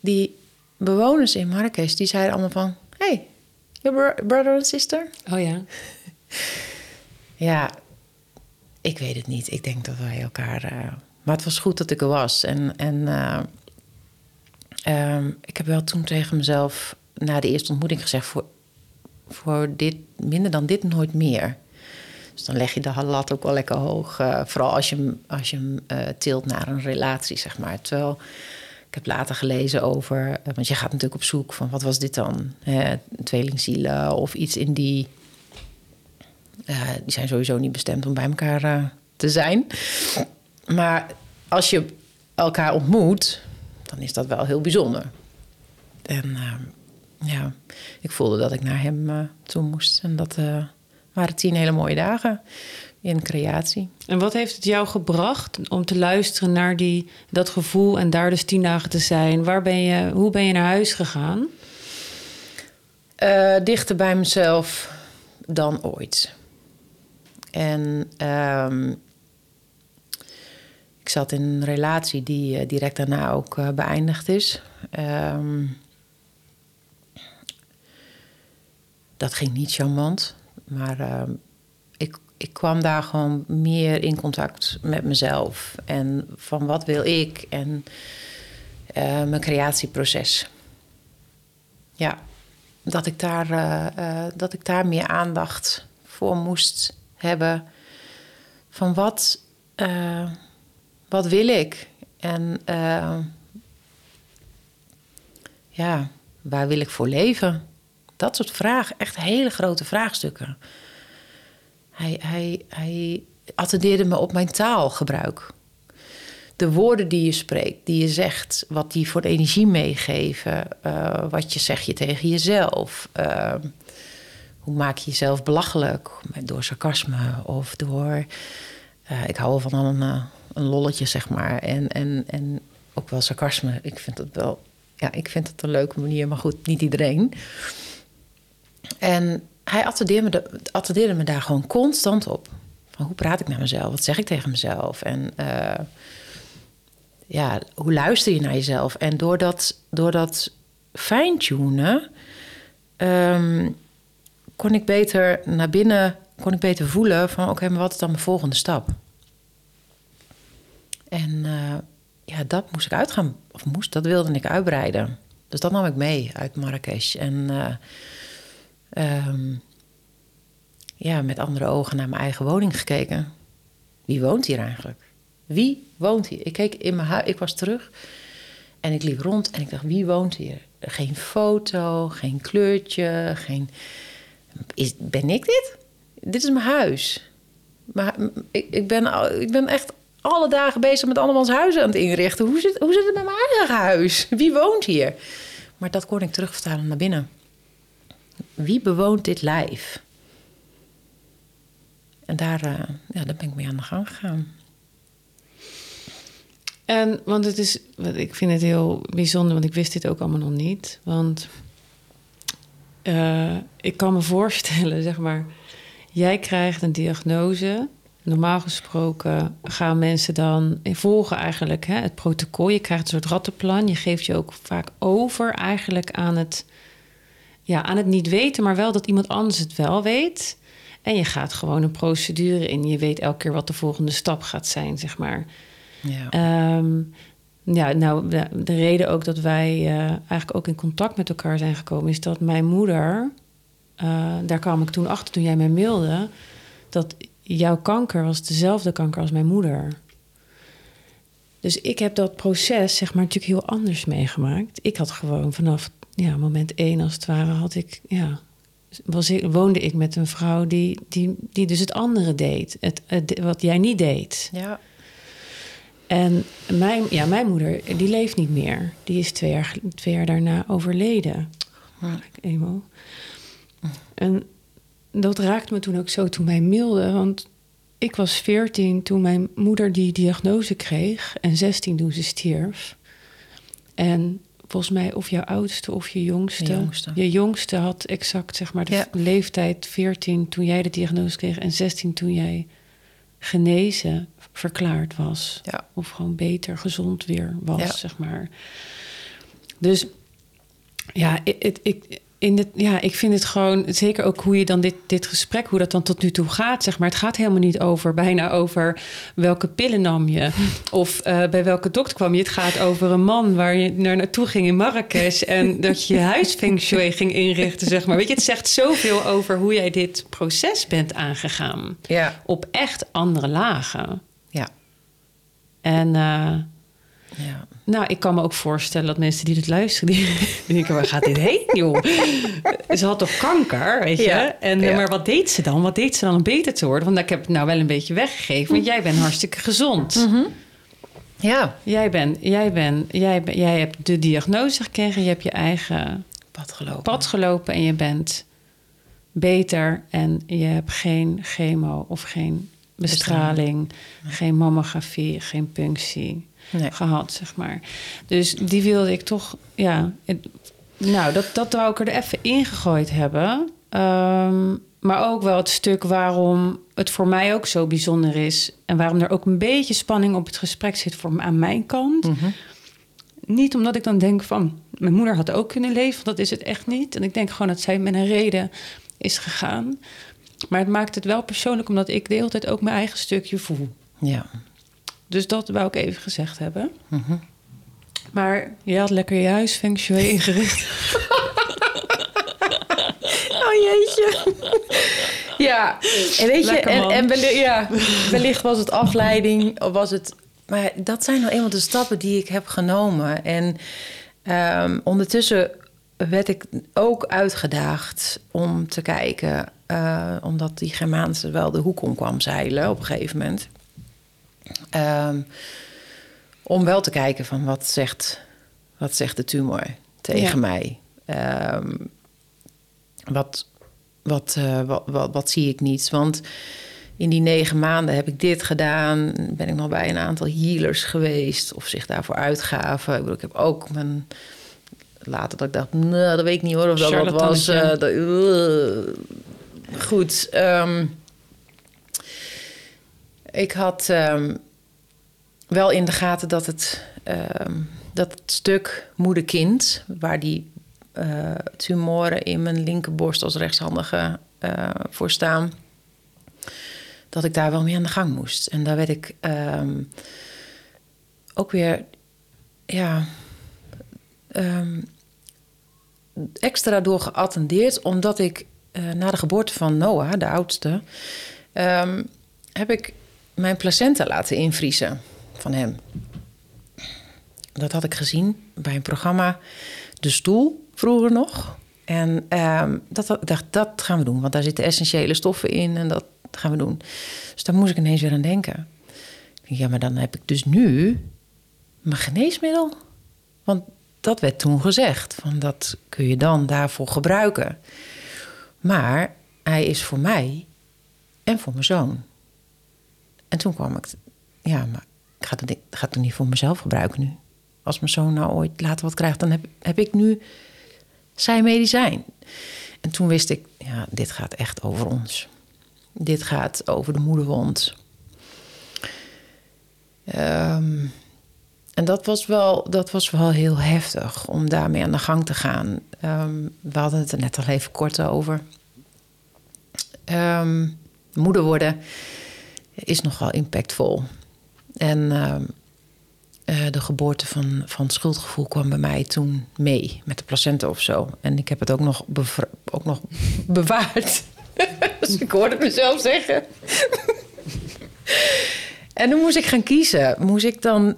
die bewoners in Marrakesh... die zeiden allemaal van... Hey, your bro- brother and sister? Oh ja. Ja, ik weet het niet. Ik denk dat wij elkaar... eh, maar het was goed dat ik er was. En, en eh, ehm, ik heb wel toen tegen mezelf... na de eerste ontmoeting gezegd... voor, voor dit, minder dan dit nooit meer. Dus dan leg je de lat ook wel lekker hoog. eh, vooral als je hem, als je hem tilt naar een relatie, zeg maar. Terwijl ik heb later gelezen over... eh, want je gaat natuurlijk op zoek van wat was dit dan? Hè, tweelingzielen of iets in die... eh, die zijn sowieso niet bestemd om bij elkaar eh, te zijn. Maar als je elkaar ontmoet, dan is dat wel heel bijzonder. En eh, ja, ik voelde dat ik naar hem toe moest. En dat waren tien hele mooie dagen in creatie. En wat heeft het jou gebracht om te luisteren naar die, dat gevoel en daar dus tien dagen te zijn? Waar ben je, hoe ben je naar huis gegaan? Eh, dichter bij mezelf dan ooit. En ehm, Ik zat in een relatie die eh, direct daarna ook eh, beëindigd is. Ehm, dat ging niet charmant, maar ehm, ik, kwam daar gewoon meer in contact met mezelf. En van wat wil ik en eh, mijn creatieproces. Ja, dat ik, daar, eh, eh, dat ik daar meer aandacht voor moest hebben. Van wat, wat wil ik? En ja, waar wil ik voor leven? Dat soort vragen, echt hele grote vraagstukken. Hij, hij, attendeerde me op mijn taalgebruik. De woorden die je spreekt, die je zegt, wat die voor energie meegeven, eh, wat je zeg je tegen jezelf. eh, hoe maak je jezelf belachelijk? Door sarcasme of door. eh, ik hou van een, een lolletje, zeg maar. En, en, en ook wel sarcasme. Ik vind het wel. Ja, ik vind het een leuke manier, maar goed, niet iedereen. En hij attendeerde me, de- attendeerde me daar gewoon constant op. Van hoe praat ik met mezelf? Wat zeg ik tegen mezelf? En eh, ja, hoe luister je naar jezelf? En door dat, door dat fine-tunen... ehm, kon ik beter naar binnen... kon ik beter voelen van... oké, maar wat is dan mijn volgende stap? En eh, ja, dat moest ik uitgaan. Of moest, dat wilde ik uitbreiden. Dus dat nam ik mee uit Marrakesh. En eh, ehm, ja, met andere ogen naar mijn eigen woning gekeken. Wie woont hier eigenlijk? Wie woont hier? Ik keek in mijn huis, ik was terug en ik liep rond en ik dacht, wie woont hier? Geen foto, geen kleurtje, geen. Is, ben ik dit? Dit is mijn huis. Maar ik, ik, ben, ik ben echt alle dagen bezig met andermans huizen aan het inrichten. Hoe zit, hoe zit het met mijn eigen huis? Wie woont hier? Maar dat kon ik terugvertalen naar binnen. Wie bewoont dit lijf? En daar, eh, ja, daar ben ik mee aan de gang gegaan. En, want het is, ik vind het heel bijzonder, want ik wist dit ook allemaal nog niet. Want eh, ik kan me voorstellen, zeg maar, jij krijgt een diagnose. Normaal gesproken gaan mensen dan volgen eigenlijk hè, het protocol. Je krijgt een soort rattenplan. Je geeft je ook vaak over eigenlijk aan het, ja, aan het niet weten, maar wel dat iemand anders het wel weet. En je gaat gewoon een procedure in. Je weet elke keer wat de volgende stap gaat zijn, zeg maar. Ja. Ehm, ja, nou, de, de reden ook dat wij eh, eigenlijk ook in contact met elkaar zijn gekomen, is dat mijn moeder, eh, daar kwam ik toen achter toen jij mij mailde, dat jouw kanker was dezelfde kanker als mijn moeder. Dus ik heb dat proces, zeg maar, natuurlijk heel anders meegemaakt. Ik had gewoon vanaf ja, moment één, als het ware, had ik, ja, was ik, woonde ik met een vrouw die, die, die dus het andere deed. Het, het, wat jij niet deed. ja. En mijn, ja, mijn moeder, die leeft niet meer. Die is twee jaar, twee jaar daarna overleden. Emo. En dat raakte me toen ook zo toen mij mailde. Want ik was 14 toen mijn moeder die diagnose kreeg. En 16 toen ze stierf. En volgens mij of jouw oudste of je jongste. Je jongste had exact zeg maar de Ja. leeftijd 14 toen jij de diagnose kreeg. En 16 toen jij genezen verklaard was. Ja. Of gewoon beter, gezond weer was, Ja. zeg maar. Dus ja, ik, in ja, ik vind het gewoon, zeker ook hoe je dan dit, dit gesprek, hoe dat dan tot nu toe gaat, zeg maar. Het gaat helemaal niet over, bijna over welke pillen nam je of eh, bij welke dokter kwam je. Het gaat over een man waar je naar naartoe ging in Marrakesh en dat je je huis ging inrichten, zeg maar. Weet je, het zegt zoveel over hoe jij dit proces bent aangegaan Ja. op echt andere lagen. Ja. En uh, ja. nou, ik kan me ook voorstellen dat mensen die dit luisteren, die, die denken, waar gaat dit heen, joh? Ze had toch kanker, weet je? Ja, En, ja. Maar wat deed ze dan? Wat deed ze dan om beter te worden? Want ik heb het nou wel een beetje weggegeven, want jij bent hartstikke gezond. Ja. Jij, bent, jij, bent, jij, jij hebt de diagnose gekregen, je hebt je eigen Pad gelopen. pad gelopen en je bent beter en je hebt geen chemo of geen bestraling, geen mammografie, geen punctie Nee. gehad, zeg maar. Dus die wilde ik toch, ja. nou, dat, dat wou ik er even ingegooid hebben. Ehm, Maar ook wel het stuk waarom het voor mij ook zo bijzonder is. En waarom er ook een beetje spanning op het gesprek zit voor, aan mijn kant. Mhm. Niet omdat ik dan denk van... mijn moeder had ook kunnen leven, want dat is het echt niet. En ik denk gewoon dat zij met een reden is gegaan. Maar het maakt het wel persoonlijk... omdat ik de hele tijd ook mijn eigen stukje voel. Ja. Dus dat wou ik even gezegd hebben. Mhm. Maar je had lekker je huis feng shui ingericht. Oh jeetje. Ja, en weet je, en, en wellicht, ja, wellicht was het afleiding, of was het. Maar dat zijn nou eenmaal de stappen die ik heb genomen. En ehm, ondertussen werd ik ook uitgedaagd om te kijken, eh, omdat die Germaanse wel de hoek om kwam zeilen op een gegeven moment. Ehm, om wel te kijken van wat zegt, wat zegt de tumor tegen Ja. mij. Ehm, wat, wat, eh, wat, wat, wat zie ik niet? Want in die negen maanden heb ik dit gedaan. Ben ik nog bij een aantal healers geweest. Of zich daarvoor uitgaven. Ik, bedoel, ik heb ook mijn... Later dat ik dacht, nou, dat weet ik niet hoor. Of dat wat was. Dat- eh. goed. ehm, ik had ehm, wel in de gaten dat het, ehm, dat stuk moeder-kind... waar die eh, tumoren in mijn linkerborst als rechtshandige eh, voor staan... dat ik daar wel mee aan de gang moest. En daar werd ik ehm, ook weer... Ja, extra door geattendeerd... omdat ik eh, na de geboorte van Noah, de oudste... heb ik mijn placenta laten invriezen van hem. Dat had ik gezien bij een programma De Stoel, vroeger nog. En ehm, dat, ik dacht, dat gaan we doen, want daar zitten essentiële stoffen in en dat gaan we doen. Dus daar moest ik ineens weer aan denken. Ja, maar dan heb ik dus nu mijn geneesmiddel. Want dat werd toen gezegd, van dat kun je dan daarvoor gebruiken. Maar hij is voor mij en voor mijn zoon. En toen kwam ik, ja, maar ik ga het, ga het niet voor mezelf gebruiken nu. Als mijn zoon nou ooit later wat krijgt, dan heb, heb ik nu zijn medicijn. En toen wist ik, ja, dit gaat echt over ons. Dit gaat over de moederwond. Ehm, en dat was, wel, dat was wel heel heftig om daarmee aan de gang te gaan. Ehm, we hadden het er net al even kort over. Ehm, moeder worden is nogal impactvol. En ehm, eh, de geboorte van, van schuldgevoel kwam bij mij toen mee met de placenta of zo. En ik heb het ook nog, ook nog bewaard. dus ik hoorde mezelf zeggen. en toen moest ik gaan kiezen. Moest ik dan.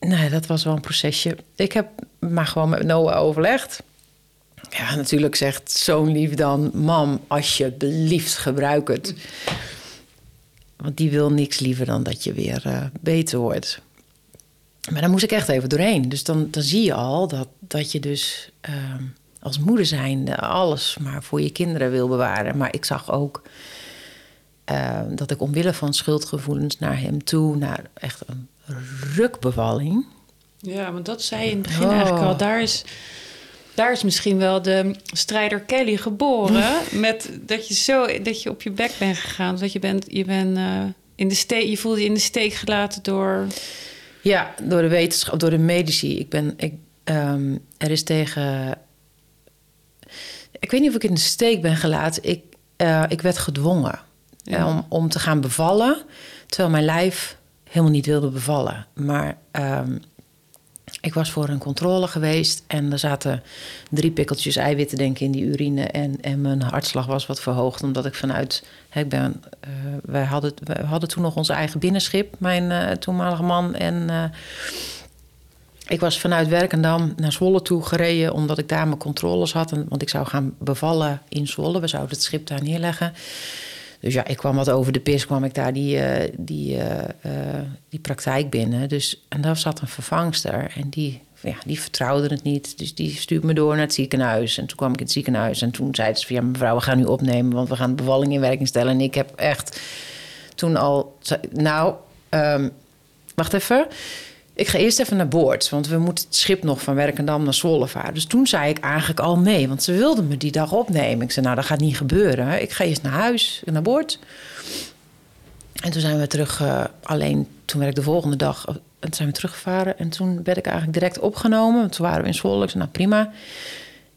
nou, dat was wel een procesje. Ik heb maar gewoon met Noah overlegd. Ja, natuurlijk zegt zo'n lief dan... mam, alsjeblieft, gebruik het. Want die wil niks liever dan dat je weer eh, beter wordt. Maar daar moest ik echt even doorheen. Dus dan, dan zie je al dat, dat je dus ehm, als moeder zijnde... alles maar voor je kinderen wil bewaren. Maar ik zag ook ehm, dat ik omwille van schuldgevoelens naar hem toe... naar echt een rukbevalling... Ja, want dat zei in het begin Oh. eigenlijk al. Daar is, daar is misschien wel de strijder Kelly geboren. met dat je zo dat je op je bek bent gegaan. Dat je bent, je bent eh, in de steek, je voelde je in de steek gelaten door. Ja, door de wetenschap, door de medici. Ik ben, ik, ehm, er is tegen. Ik weet niet of ik in de steek ben gelaten. Ik, eh, ik werd gedwongen Ja. eh, om, om te gaan bevallen, terwijl mijn lijf helemaal niet wilde bevallen. Maar ehm, ik was voor een controle geweest en er zaten drie pikkeltjes eiwitten denk ik in die urine. En, en mijn hartslag was wat verhoogd omdat ik vanuit, hè, ik ben, eh, wij hadden, we hadden toen nog ons eigen binnenschip, mijn eh, toenmalige man. En eh, ik was vanuit Werkendam naar Zwolle toe gereden omdat ik daar mijn controles had, en, want ik zou gaan bevallen in Zwolle, we zouden het schip daar neerleggen. Dus ja, ik kwam wat over de pis, kwam ik daar die, eh, die, eh, eh, die praktijk binnen. Dus, en daar zat een vervangster en die, ja, die vertrouwde het niet. Dus die stuurde me door naar het ziekenhuis. En toen kwam ik in het ziekenhuis en toen zeiden ze van... ja, mevrouw, we gaan u opnemen, want we gaan de bevalling in werking stellen. En ik heb echt toen al... zei- Nou, ehm, wacht even. Ik ga eerst even naar boord, want we moeten het schip nog van Werkendam naar Zwolle varen. Dus toen zei ik eigenlijk al nee, want ze wilden me die dag opnemen. Ik zei, nou, dat gaat niet gebeuren. Ik ga eerst naar huis, naar boord. En toen zijn we terug, uh, alleen toen werd ik de volgende dag, en toen zijn we teruggevaren. En toen werd ik eigenlijk direct opgenomen, want toen waren we in Zwolle. Ik zei, nou prima.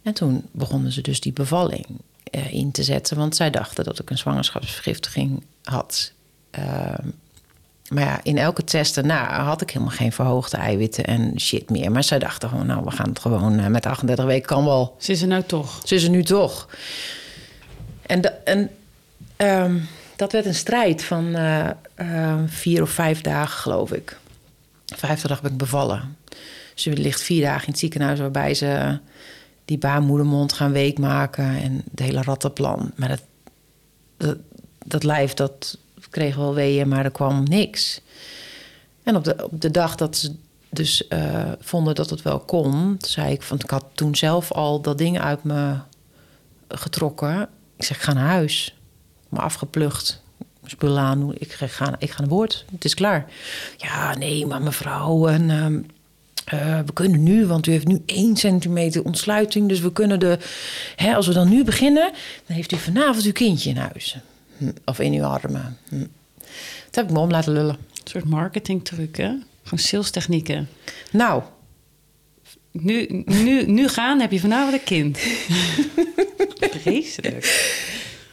En toen begonnen ze dus die bevalling uh, in te zetten, want zij dachten dat ik een zwangerschapsvergiftiging had. Maar ja, in elke test daarna had ik helemaal geen verhoogde eiwitten en shit meer. Maar zij dachten gewoon, nou, we gaan het gewoon uh, met 38 weken kan wel. Ze is er nou toch? Ze is er nu toch. En, en um, dat werd een strijd van uh, uh, vier of vijf dagen, geloof ik. Vijfde dag ben ik bevallen. Ze ligt vier dagen in het ziekenhuis waarbij ze die baarmoedermond gaan weekmaken en het hele rattenplan. Maar dat, dat, dat lijf, dat kreeg wel weeën, maar er kwam niks. En op de, op de dag dat ze dus uh, vonden dat het wel kon, zei ik, want ik had toen zelf al dat ding uit me getrokken. Ik zeg, ga naar huis. Me afgeplucht. Spullen aan. Ik ga, ik ga naar boord. Het is klaar. Ja, nee, maar mevrouw. Uh, uh, we kunnen nu, want u heeft nu één centimeter ontsluiting. Dus we kunnen de. Hè, als we dan nu beginnen, dan heeft u vanavond uw kindje in huis. Hm, of in uw armen. Hm. Dat heb ik me om laten lullen. Een soort marketingtruc, hè? Gewoon sales technieken. Nou. Nu, nu, nu gaan heb je vanavond een kind. Vreselijk.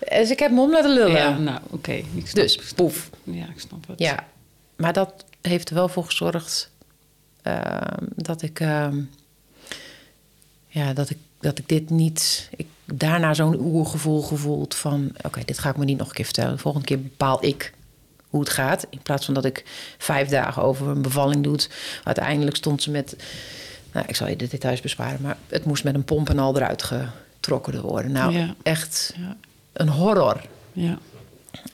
Dus ik heb me om laten lullen. Ja, nou, oké. Okay. Dus, poef. Ja, ik snap het. Ja, maar dat heeft er wel voor gezorgd uh, dat ik... Uh, ja, dat ik, dat ik dit niet... Ik daarna zo'n oergevoel gevoeld van... oké, okay, dit ga ik me niet nog een keer vertellen. De volgende keer bepaal ik hoe het gaat. In plaats van dat ik vijf dagen over een bevalling doe. Uiteindelijk stond ze met... Nou, ik zal je de details besparen, maar het moest met een pomp en al eruit getrokken worden. Nou, ja. echt ja. een horror. Ja.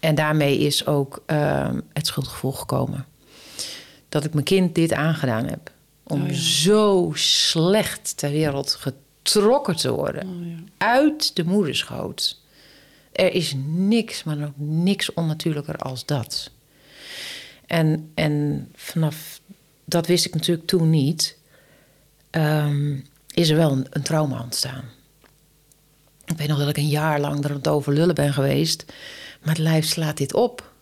En daarmee is ook uh, het schuldgevoel gekomen. Dat ik mijn kind dit aangedaan heb. Om oh, zo slecht ter wereld getrokken te worden. Oh, uit de moederschoot. Er is niks, maar ook niks onnatuurlijker als dat. En, en vanaf dat wist ik natuurlijk toen niet. Um, is er wel een, een, trauma ontstaan. Ik weet nog dat ik een jaar lang er aan het over lullen ben geweest. Maar het lijf slaat dit op.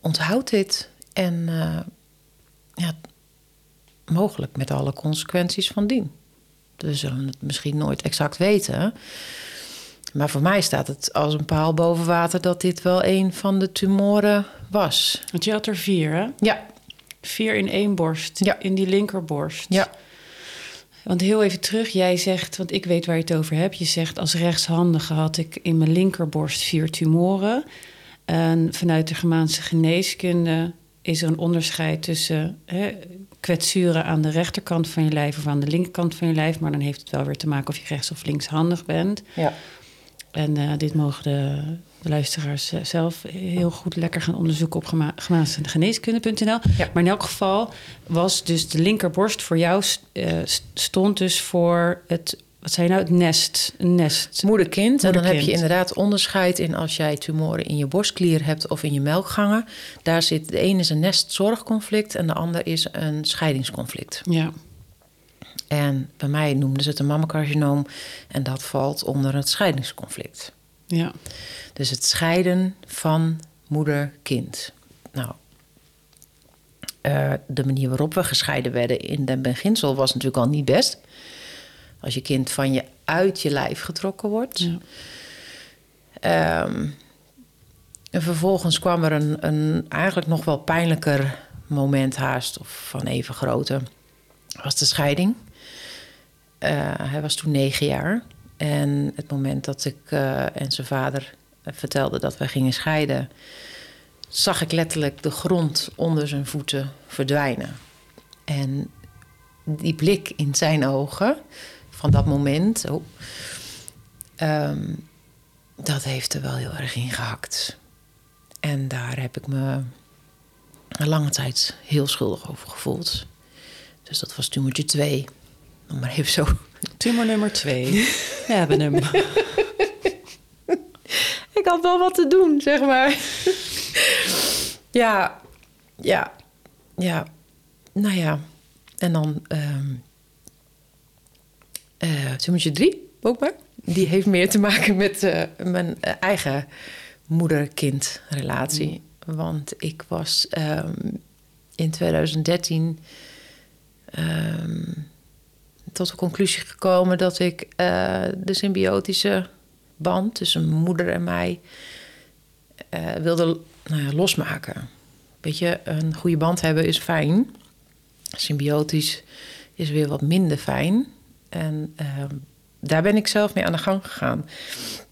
Onthoud dit. En uh, ja, mogelijk met alle consequenties van dien. We zullen het misschien nooit exact weten. Maar voor mij staat het als een paal boven water dat dit wel een van de tumoren was. Want je had er vier, hè? Ja. Vier in één borst. Ja. In die linkerborst. Ja. Want heel even terug, jij zegt, want ik weet waar je het over hebt. Je zegt als rechtshandige had ik in mijn linkerborst vier tumoren. En vanuit de Germaanse geneeskunde is er een onderscheid tussen hè, kwetsuren aan de rechterkant van je lijf of aan de linkerkant van je lijf. Maar dan heeft het wel weer te maken of je rechts- of linkshandig bent. Ja. En uh, dit mogen de, de, luisteraars zelf heel goed lekker gaan onderzoeken op gema geneeskunde.nl. Ja. Maar in elk geval was dus de linkerborst voor jou uh, stond dus voor het wat zei je nou? Het nest. Een nest. Moeder-kind. En dan heb je inderdaad onderscheid in als jij tumoren in je borstklier hebt of in je melkgangen. Daar zit de ene is een nestzorgconflict en de ander is een scheidingsconflict. Ja. En bij mij noemden ze het een mammacarcinoom en dat valt onder het scheidingsconflict. Ja. Dus het scheiden van moeder-kind. Nou, uh, de manier waarop we gescheiden werden in den beginsel was natuurlijk al niet best. Als je kind van je uit je lijf getrokken wordt. Ja. Um, en vervolgens kwam er een, een eigenlijk nog wel pijnlijker moment haast, of van even grootte, was de scheiding. Uh, hij was toen negen jaar. En het moment dat ik uh, en zijn vader vertelde dat we gingen scheiden, zag ik letterlijk de grond onder zijn voeten verdwijnen. En die blik in zijn ogen, van dat moment, oh, um, dat heeft er wel heel erg in gehakt. En daar heb ik me een lange tijd heel schuldig over gevoeld. Dus dat was tumortje 2. Maar even zo. Tumor nummer 2. We hebben hem. ik had wel wat te doen, zeg maar. ja, ja, ja. nou ja, en dan um, uh, drie ook maar. Die heeft meer te maken met uh, mijn eigen moeder-kind relatie. Want ik was um, in 2013 um, tot de conclusie gekomen dat ik de symbiotische band tussen moeder en mij wilde nou ja, losmaken. Weet je, een goede band hebben is fijn. Symbiotisch is weer wat minder fijn. En uh, daar ben ik zelf mee aan de gang gegaan.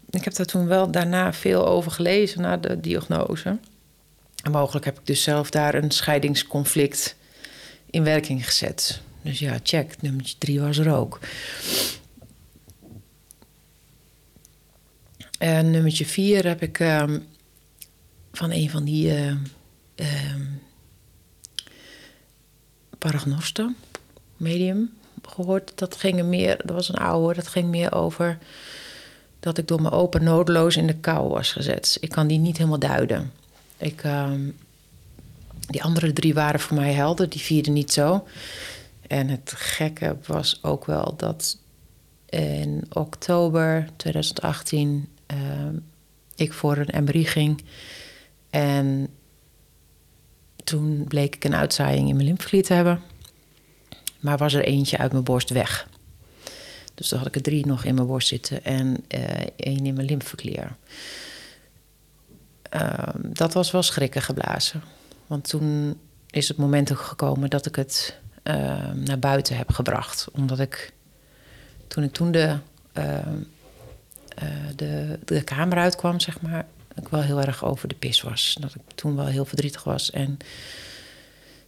Ik heb daar toen wel daarna veel over gelezen na de diagnose. En mogelijk heb ik dus zelf daar een scheidingsconflict in werking gezet. Dus ja, check, nummer drie was er ook. En nummertje vier heb ik um, van een van die uh, paragnosten, medium, gehoord. Dat ging meer, dat was een oude, dat ging meer over dat ik door mijn open noodloos in de kou was gezet. Ik kan die niet helemaal duiden. Ik, um, die andere drie waren voor mij helder, die vierde niet zo. En het gekke was ook wel dat in oktober 2018 uh, ik voor een MRI ging. En toen bleek ik een uitzaaiing in mijn lymfeklier te hebben. Maar was er eentje uit mijn borst weg. Dus toen had ik er drie nog in mijn borst zitten en uh, één in mijn lymfeklier. Uh, dat was wel schrikken geblazen. Want toen is het moment ook gekomen dat ik het uh, naar buiten heb gebracht. Omdat ik toen ik toen de, de, de kamer uitkwam, zeg maar, ik wel heel erg over de pis was. Dat ik toen wel heel verdrietig was en een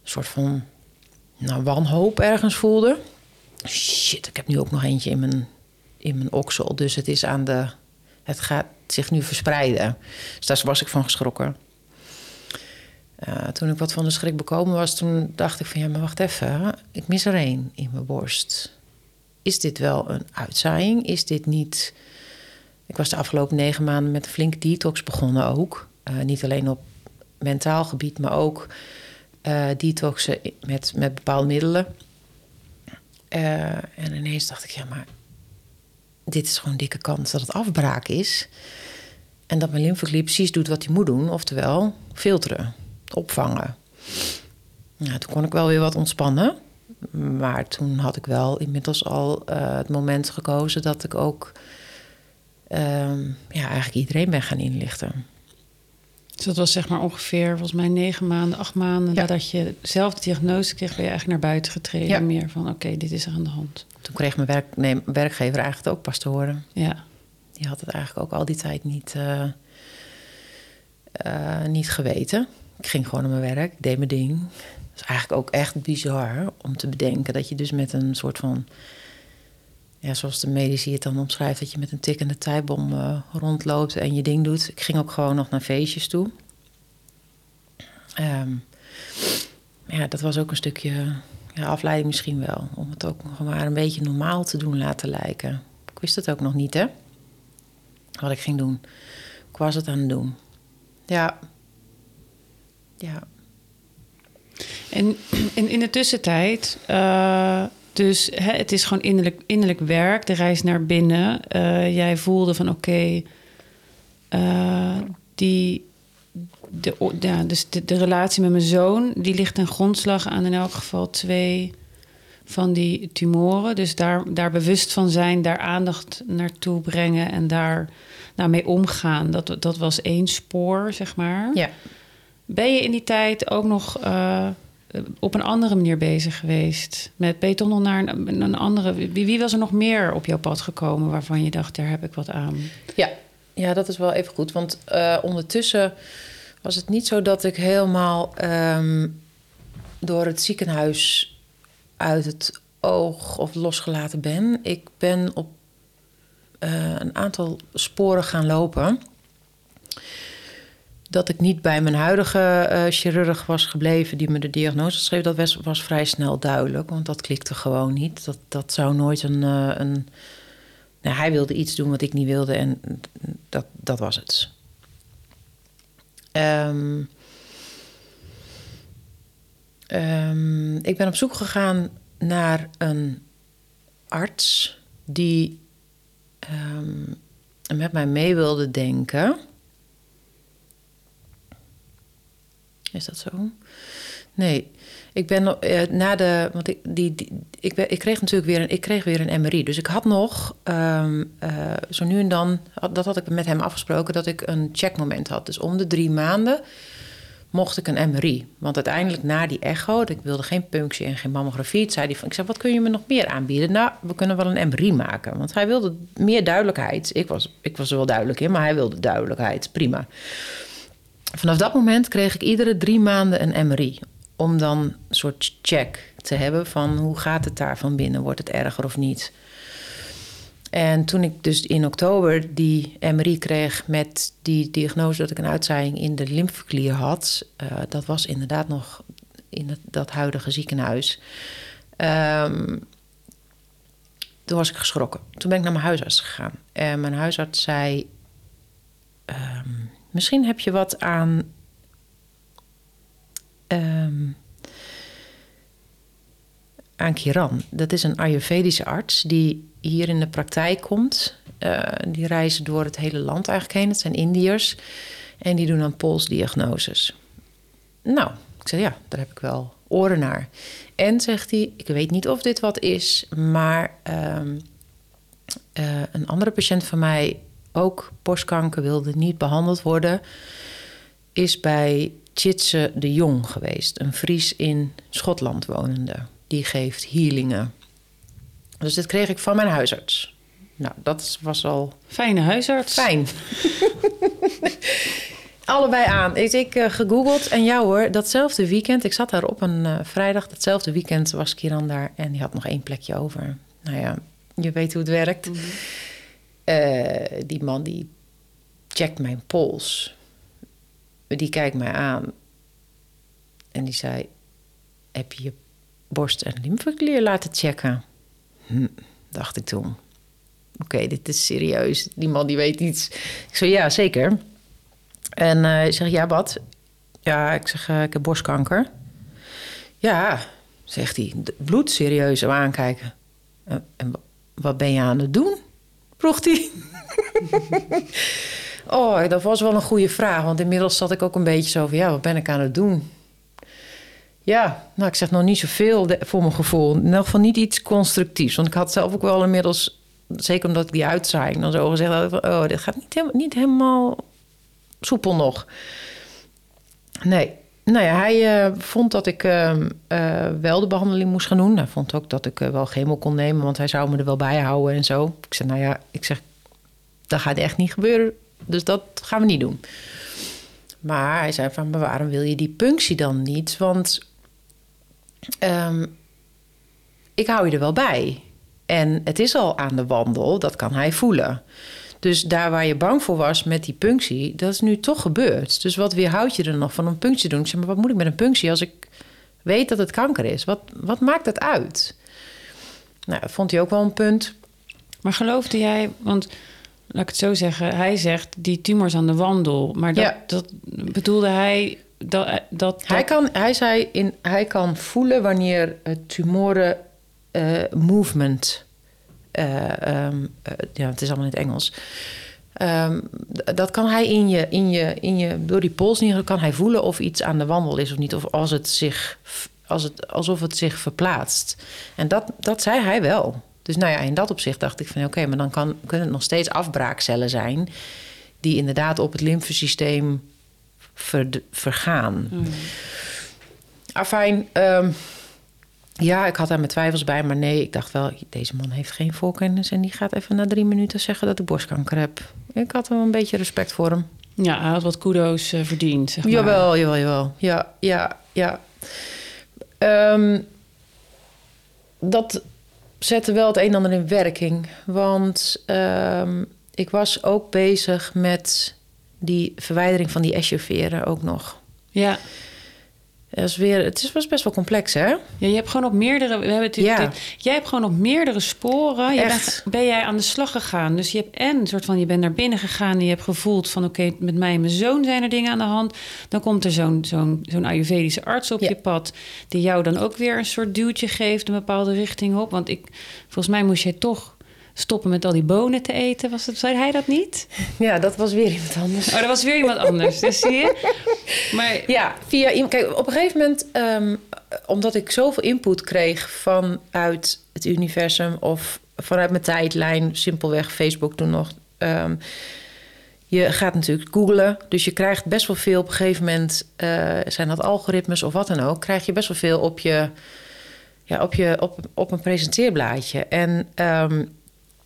soort van nou, wanhoop ergens voelde. Shit, ik heb nu ook nog eentje in mijn, in mijn oksel. Dus het is aan de. Het gaat zich nu verspreiden. Dus daar was ik van geschrokken. Uh, toen ik wat van de schrik bekomen was, toen dacht ik van ja, maar wacht even. Ik mis er één in mijn borst. Is dit wel een uitzaaiing? Is dit niet. Ik was de afgelopen negen maanden met een flinke detox begonnen ook. Uh, niet alleen op mentaal gebied, maar ook uh, detoxen met, met bepaalde middelen. Uh, en ineens dacht ik, ja, maar dit is gewoon dikke kans dat het afbraak is. En dat mijn lymfeklier precies doet wat hij moet doen, oftewel filteren, opvangen. Nou, toen kon ik wel weer wat ontspannen. Maar toen had ik wel inmiddels al uh, het moment gekozen dat ik ook uh, ja, eigenlijk iedereen ben gaan inlichten. Dus dat was zeg maar ongeveer, volgens mij negen maanden, acht maanden nadat je zelf de diagnose kreeg, ben je eigenlijk naar buiten getreden. Ja. Meer van oké, dit is er aan de hand. Toen kreeg mijn werk, nee, werkgever eigenlijk ook pas te horen. Ja. Die had het eigenlijk ook al die tijd niet, uh, uh, niet geweten. Ik ging gewoon naar mijn werk, deed mijn ding. Dat is eigenlijk ook echt bizar om te bedenken dat je dus met een soort van ja, zoals de medici het dan omschrijft, dat je met een tikkende tijdbom uh, rondloopt en je ding doet. Ik ging ook gewoon nog naar feestjes toe. Um, ja, dat was ook een stukje ja, afleiding misschien wel. Om het ook nog maar een beetje normaal te doen laten lijken. Ik wist het ook nog niet, hè? Wat ik ging doen. Ik was het aan het doen. Ja. Ja. En in, de tussentijd... Uh dus hè, het is gewoon innerlijk, innerlijk werk, de reis naar binnen. Uh, jij voelde van oké, okay, uh, die. De, ja, dus de, de, relatie met mijn zoon, die ligt ten grondslag aan in elk geval twee van die tumoren. Dus daar, daar bewust van zijn, daar aandacht naartoe brengen en daar nou, mee omgaan. Dat, dat was één spoor, zeg maar. Ja. Ben je in die tijd ook nog uh, op een andere manier bezig geweest? Met, toch nog naar een, andere... Wie, wie, was er nog meer op jouw pad gekomen waarvan je dacht, daar heb ik wat aan? Ja, ja dat is wel even goed. Want uh, ondertussen was het niet zo dat ik helemaal um, door het ziekenhuis uit het oog of losgelaten ben. Ik ben op uh, een aantal sporen gaan lopen dat ik niet bij mijn huidige uh, chirurg was gebleven die me de diagnose schreef, dat was, was, vrij snel duidelijk. Want dat klikte gewoon niet. Dat, dat zou nooit een. Uh, een nou, hij wilde iets doen wat ik niet wilde en dat, dat was het. Um, Ehm, ik ben op zoek gegaan naar een arts die ehm, met mij mee wilde denken. Is dat zo? Nee. Ik ben uh, na de. Want ik, die, ik, ik kreeg natuurlijk weer een, ik kreeg weer een MRI. Dus ik had nog um, uh, zo nu en dan. Dat had ik met hem afgesproken dat ik een checkmoment had. Dus om de drie maanden mocht ik een MRI. Want uiteindelijk na die echo, ik wilde geen punctie en geen mammografie. zei hij van, ik zei, wat kun je me nog meer aanbieden? Nou, we kunnen wel een MRI maken. Want hij wilde meer duidelijkheid. Ik was, ik was er wel duidelijk in, maar hij wilde duidelijkheid. Prima. Vanaf dat moment kreeg ik iedere drie maanden een MRI. Om dan een soort check te hebben van hoe gaat het daar van binnen? Wordt het erger of niet? En toen ik dus in oktober die MRI kreeg met die diagnose dat ik een uitzaaiing in de lymfeklier had, uh, dat was inderdaad nog in dat huidige ziekenhuis. Um, toen was ik geschrokken. Toen ben ik naar mijn huisarts gegaan. En mijn huisarts zei: um, Misschien heb je wat aan. Um, aan Kiran. Dat is een Ayurvedische arts die hier in de praktijk komt. Uh, die reizen door het hele land eigenlijk heen. Het zijn Indiërs. En die doen dan polsdiagnoses. Nou, ik zei ja, daar heb ik wel oren naar. En zegt hij, ik weet niet of dit wat is, maar um, uh, een andere patiënt van mij, ook borstkanker, wilde niet behandeld worden, is bij Chitse de Jong geweest, een Fries in Schotland wonende. Die geeft healingen. Dus dit kreeg ik van mijn huisarts. Nou, dat was al... Fijne huisarts. Fijn. Allebei aan. Ik, ik uh, gegoogeld en jou hoor, datzelfde weekend... Ik zat daar op een uh, vrijdag, datzelfde weekend was Kiran daar... en die had nog één plekje over. Nou ja, je weet hoe het werkt. Mm -hmm. Uh, die man die checkt mijn pols. Die kijkt mij aan. En die zei... Heb je je borst- en lymfeklier laten checken? Hm, dacht ik toen. Oké, dit is serieus. Die man die weet iets. Ik zei, ja, zeker. En uh, ik zeg, ja, wat? Ja, ik zeg, uh, ik heb borstkanker. Ja, zegt hij, bloed serieus aankijken. En wat ben je aan het doen? Vroeg hij. oh, dat was wel een goede vraag. Want inmiddels zat ik ook een beetje zo van... ja, wat ben ik aan het doen? Ja, nou, ik zeg nog niet zoveel voor mijn gevoel. In elk geval niet iets constructiefs. Want ik had zelf ook wel inmiddels... zeker omdat ik die uitzaaiing dan zo gezegd had... oh, dit gaat niet, helemaal, niet helemaal soepel nog. Nee. Nou ja, hij uh, vond dat ik uh, uh, wel de behandeling moest gaan doen. Hij vond ook dat ik wel chemo kon nemen, want hij zou me er wel bij houden en zo. Ik zei, nou ja, ik zeg, dat gaat echt niet gebeuren. Dus dat gaan we niet doen. Maar hij zei van, maar waarom wil je die punctie dan niet? Want um, ik hou je er wel bij. En het is al aan de wandel, dat kan hij voelen. Dus daar waar je bang voor was met die punctie, dat is nu toch gebeurd. Dus wat weerhoudt je er nog van een punctie te doen? Ik zeg, maar wat moet ik met een punctie als ik weet dat het kanker is? Wat, wat maakt dat uit? Nou, dat vond hij ook wel een punt. Maar geloofde jij, want laat ik het zo zeggen, hij zegt die tumors aan de wandel. Maar dat, Ja. dat bedoelde hij dat, dat, Hij, kan, hij zei, in, hij kan voelen wanneer tumoren eh, movement... eh, ehm, eh, ja, het is allemaal in het Engels. Ehm, dat kan hij in je, in je, in je, door die pols in kan hij voelen of iets aan de wandel is of niet. Of als het zich, als het, alsof het zich verplaatst. En dat, dat zei hij wel. Dus nou ja, in dat opzicht dacht ik van oké, maar dan kan, kunnen het nog steeds afbraakcellen zijn. Die inderdaad op het lymfesysteem ver, vergaan. Mm. Afijn, ehm, ja, ik had daar mijn twijfels bij, maar nee, ik dacht wel, deze man heeft geen voorkennis en die gaat even na drie minuten zeggen dat ik borstkanker heb. Ik had wel een beetje respect voor hem. Ja, hij had wat kudo's eh, verdiend. Zeg maar. Jawel, jawel, jawel. Ja, ja, ja. Ehm, dat zette wel het een en ander in werking. Want ehm, ik was ook bezig met die verwijdering van die escheveren ook nog. Ja, is weer, het is, was best wel complex, hè? Ja, je hebt gewoon op meerdere. We hebben het, Ja. dit- jij hebt gewoon op meerdere sporen. Je bent, ben jij aan de slag gegaan. Dus je hebt en een soort van je bent naar binnen gegaan en je hebt gevoeld van oké, met mij en mijn zoon zijn er dingen aan de hand. Dan komt er zo'n zo'n zo'n Ayurvedische arts op Ja. je pad die jou dan ook weer een soort duwtje geeft een bepaalde richting op. Want ik, volgens mij moest jij toch stoppen met al die bonen te eten. Was het, zei hij dat niet? Ja, dat was weer iemand anders. Oh, dat was weer iemand anders. Dus zie je. Maar Ja, via iemand. Kijk, op een gegeven moment, ehm, omdat ik zoveel input kreeg vanuit het universum of vanuit mijn tijdlijn, simpelweg Facebook toen nog. ehm, je gaat natuurlijk googlen, dus je krijgt best wel veel. Op een gegeven moment eh, zijn dat algoritmes of wat dan ook, krijg je best wel veel op je, ja, op je op, op een presenteerblaadje. En ehm,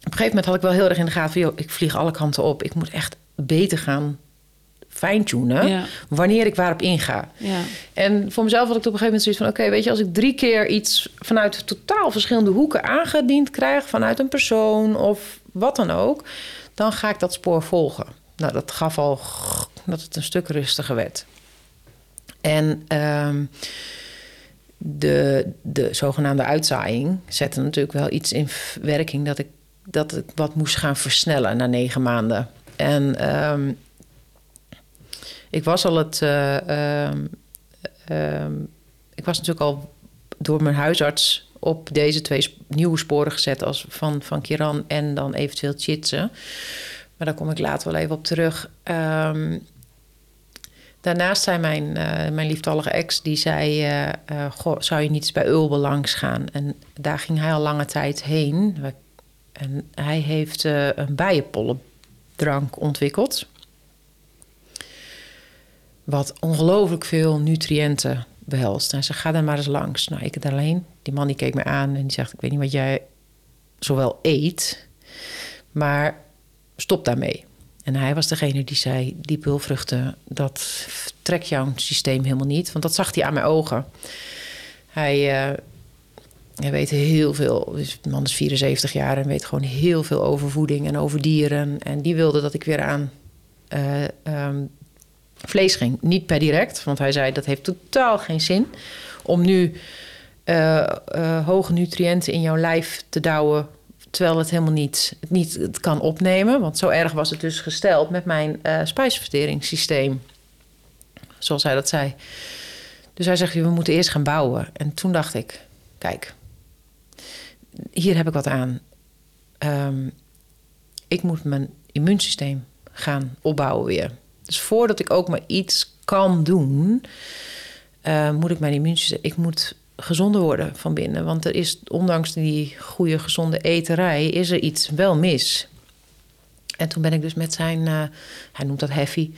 op een gegeven moment had ik wel heel erg in de gaten van, joh, ik vlieg alle kanten op. Ik moet echt beter gaan fine-tunen ja, wanneer ik waarop inga. ja. En voor mezelf had ik op een gegeven moment zoiets van... oké, weet je, als ik drie keer iets vanuit totaal verschillende hoeken aangediend krijg... vanuit een persoon of wat dan ook... dan ga ik dat spoor volgen. Nou, dat gaf al dat het een stuk rustiger werd. En ehm, de, de zogenaamde uitzaaiing zette natuurlijk wel iets in werking... dat ik, dat ik wat moest gaan versnellen na negen maanden. En ehm, ik was al het... eh, ehm, Ehm, ik was natuurlijk al door mijn huisarts op deze twee nieuwe sporen gezet als van, van Kiran en dan eventueel Chitsen. Maar daar kom ik later wel even op terug. Daarnaast zei mijn, eh, mijn lieftallige ex, die zei... eh, goh, zou je niet eens bij Ulbe langs gaan? En daar ging hij al lange tijd heen. En hij heeft eh, een bijenpollendrank ontwikkeld wat ongelooflijk veel nutriënten behelst. Hij zei, ga daar maar eens langs. Nou, ik het alleen. Die man die keek me aan en die zegt... ik weet niet wat jij zowel eet, maar stop daarmee. En hij was degene die zei... die pulvruchten, dat trekt jouw systeem helemaal niet. Want dat zag hij aan mijn ogen. Hij, eh, hij weet heel veel. Dus de man is 74 jaar en weet gewoon heel veel over voeding en over dieren. En die wilde dat ik weer aan... eh, ehm, vlees ging. Niet per direct, want hij zei dat heeft totaal geen zin om nu eh, eh, hoge nutriënten in jouw lijf te douwen. Terwijl het helemaal niet, niet kan opnemen. Want zo erg was het dus gesteld met mijn spijsverteringssysteem. Zoals hij dat zei. Dus hij zegt, we moeten eerst gaan bouwen. En toen dacht ik, kijk, hier heb ik wat aan. Ehm, ik moet mijn immuunsysteem gaan opbouwen weer. Dus voordat ik ook maar iets kan doen, eh, moet ik mijn immuunsysteem. Ik moet gezonder worden van binnen. Want er is, ondanks die goede, gezonde eterij, is er iets wel mis. En toen ben ik dus met zijn, eh, hij noemt dat heavy,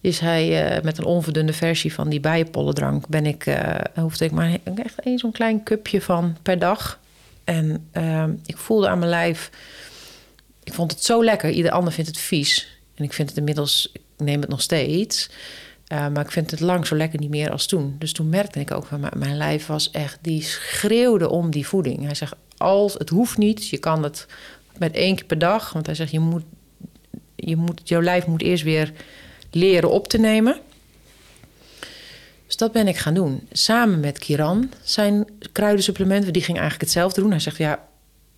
is hij eh, met een onverdunde versie van die bijenpollendrank, ben ik, hoefde ik maar echt één zo'n klein cupje van per dag. En eh, ik voelde aan mijn lijf, ik vond het zo lekker. Ieder ander vindt het vies. En ik vind het inmiddels, ik neem het nog steeds. Uh, maar ik vind het lang zo lekker niet meer als toen. Dus toen merkte ik ook van mijn, mijn lijf was echt, die schreeuwde om die voeding. Hij zegt, als het hoeft niet, je kan het met één keer per dag. Want hij zegt, je moet, je moet, jouw lijf moet eerst weer leren op te nemen. Dus dat ben ik gaan doen. Samen met Kiran, zijn kruidensupplementen, die ging eigenlijk hetzelfde doen. Hij zegt, ja,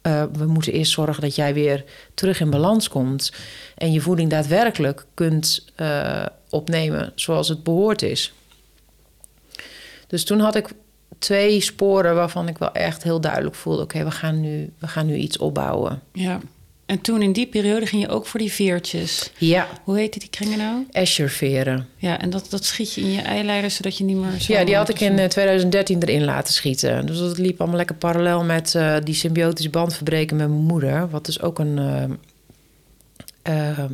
uh, we moeten eerst zorgen dat jij weer terug in balans komt. En je voeding daadwerkelijk kunt uh, opnemen zoals het behoord is. Dus toen had ik twee sporen waarvan ik wel echt heel duidelijk voelde: oké, we, gaan nu, we gaan nu iets opbouwen. Ja. En toen in die periode ging je ook voor die veertjes. Ja. Hoe heette die kringen nou? Escherveren. Ja, en dat, dat schiet je in je eileider zodat je niet meer zo... Ja, die had ik in uh, 2013 erin laten schieten. Dus dat liep allemaal lekker parallel met uh, die symbiotische band verbreken met mijn moeder. Wat dus ook een, uh,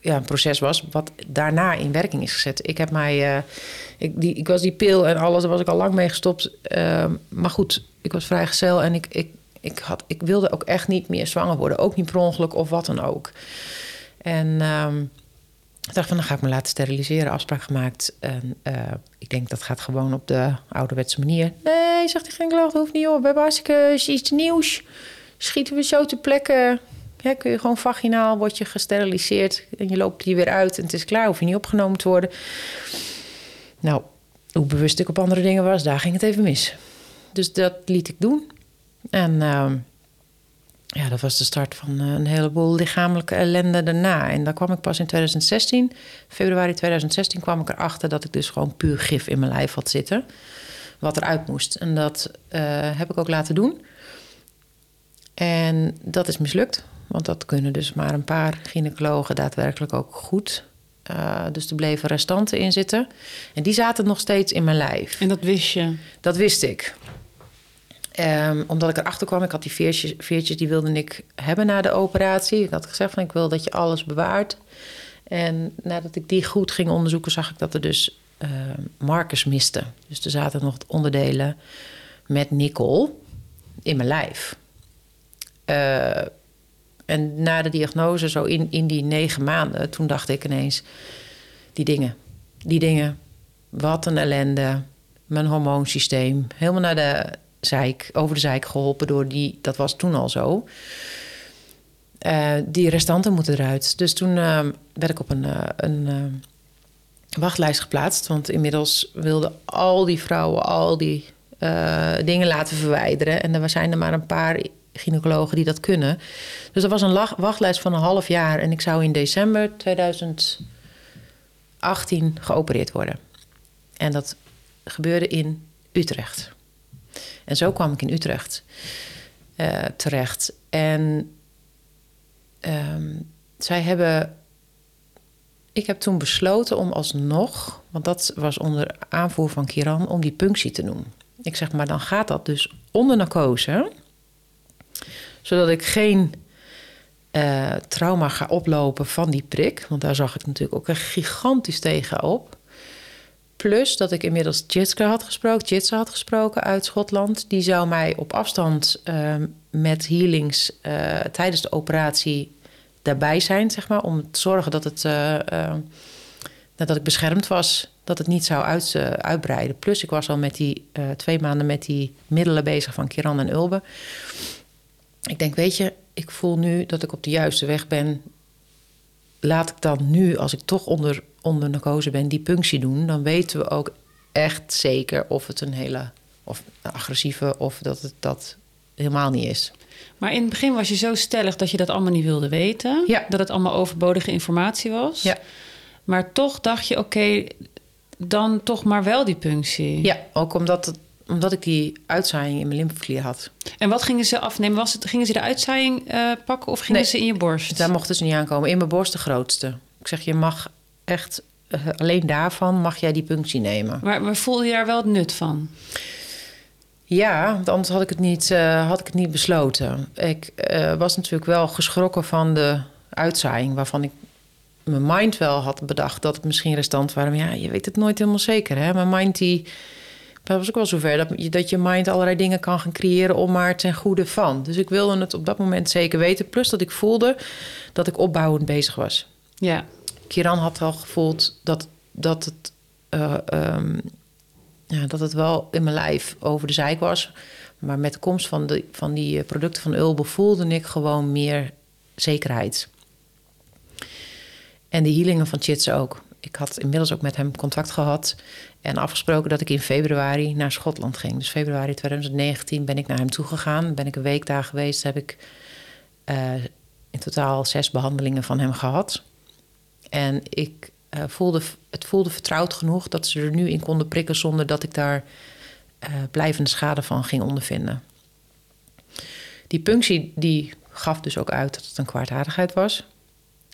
ja, een proces was wat daarna in werking is gezet. Ik heb mij... ik, die, ik was die pil en alles, daar was ik al lang mee gestopt. maar goed, ik was vrijgezel en ik... ik ik, had, ik wilde ook echt niet meer zwanger worden. Ook niet per ongeluk of wat dan ook. En um, ik dacht van, dan ga ik me laten steriliseren. Afspraak gemaakt. En uh, ik denk, dat gaat gewoon op de ouderwetse manier. Nee, zegt die gynaecoloog, dat hoeft niet hoor. We hebben hartstikke iets nieuws. Schieten we zo te plekken. Ja, kun je gewoon vaginaal, word je gesteriliseerd. En je loopt hier weer uit en het is klaar. Hoef je niet opgenomen te worden. Nou, hoe bewust ik op andere dingen was, daar ging het even mis. Dus dat liet ik doen. En ehm, ja, dat was de start van eh, een heleboel lichamelijke ellende daarna. En daar kwam ik pas in 2016, februari 2016, kwam ik erachter dat ik dus gewoon puur gif in mijn lijf had zitten. Wat eruit moest. En dat uh, heb ik ook laten doen. En dat is mislukt. Want dat kunnen dus maar een paar gynaecologen daadwerkelijk ook goed. Uh, dus er bleven restanten in zitten. En die zaten nog steeds in mijn lijf. En dat wist je? Dat wist ik. Um, omdat ik erachter kwam, ik had die veertjes, veertjes die wilde ik hebben na de operatie. Ik had gezegd van ik wil dat je alles bewaart. En nadat ik die goed ging onderzoeken, zag ik dat er dus uh, markers miste. Dus er zaten nog onderdelen met nikkel in mijn lijf. Uh, en na de diagnose, zo in, in die negen maanden, toen dacht ik ineens: die dingen, die dingen, wat een ellende. Mijn hormoonsysteem, helemaal naar de zeik, over de zeik geholpen door die, dat was toen al zo. Uh, die restanten moeten eruit. Dus toen uh, werd ik op een, uh, een wachtlijst geplaatst. Want inmiddels wilden al die vrouwen al die dingen laten verwijderen. En er zijn er maar een paar gynaecologen die dat kunnen. Dus er was een wachtlijst van een half jaar. En ik zou in december 2018 geopereerd worden. En dat gebeurde in Utrecht. En zo kwam ik in Utrecht uh, terecht. En um, zij hebben. Ik heb toen besloten om alsnog, want dat was onder aanvoer van Kiran, om die punctie te doen. Ik zeg maar, dan gaat dat dus onder narcose zodat ik geen uh, trauma ga oplopen van die prik. Want daar zag ik natuurlijk ook een gigantisch tegen op. Plus dat ik inmiddels Jitske had gesproken, Jitse had gesproken uit Schotland. Die zou mij op afstand uh, met healings uh, tijdens de operatie daarbij zijn, zeg maar. Om te zorgen dat, het, dat ik beschermd was, dat het niet zou uit, uitbreiden. Plus ik was al met die twee maanden met die middelen bezig van Kiran en Ulbe ik denk, weet je, ik voel nu dat ik op de juiste weg ben. Laat ik dan nu, als ik toch onder, onder narcose ben, die punctie doen. Dan weten we ook echt zeker of het een hele of agressieve of dat het dat helemaal niet is. Maar in het begin was je zo stellig dat je dat allemaal niet wilde weten. Ja. Dat het allemaal overbodige informatie was. Ja. Maar toch dacht je, oké, dan toch maar wel die punctie. Ja, ook omdat het omdat ik die uitzaaiing in mijn lymfeklier had. En wat gingen ze afnemen? Was het, gingen ze de uitzaaiing uh, pakken of gingen nee, ze in je borst? Daar mochten ze niet aankomen. In mijn borst de grootste. Ik zeg, je mag echt... Uh, alleen daarvan mag jij die punctie nemen. Maar, maar voelde je daar wel het nut van? Ja, want anders had ik het niet, uh, had ik het niet besloten. Ik was natuurlijk wel geschrokken van de uitzaaiing... waarvan ik mijn mind wel had bedacht dat het misschien restant waren. Maar ja, je weet het nooit helemaal zeker. Hè? Mijn mind die dat was ook wel zover dat je, dat je mind allerlei dingen kan gaan creëren om maar ten goede van. Dus ik wilde het op dat moment zeker weten. Plus dat ik voelde dat ik opbouwend bezig was. Ja. Kiran had al gevoeld dat, dat, het, uh, um, ja, dat het wel in mijn lijf over de zijk was. Maar met de komst van, de, van die eh, producten van Ulbe voelde ik gewoon meer zekerheid. En de healingen van Chits ook. Ik had inmiddels ook met hem contact gehad. En afgesproken dat ik in februari naar Schotland ging. Dus februari 2019 ben ik naar hem toegegaan. Ben ik een week daar geweest. Heb ik uh, in totaal zes behandelingen van hem gehad. En ik uh, voelde, het voelde vertrouwd genoeg dat ze er nu in konden prikken zonder dat ik daar uh, blijvende schade van ging ondervinden. Die punctie die gaf dus ook uit dat het een kwaadaardigheid was.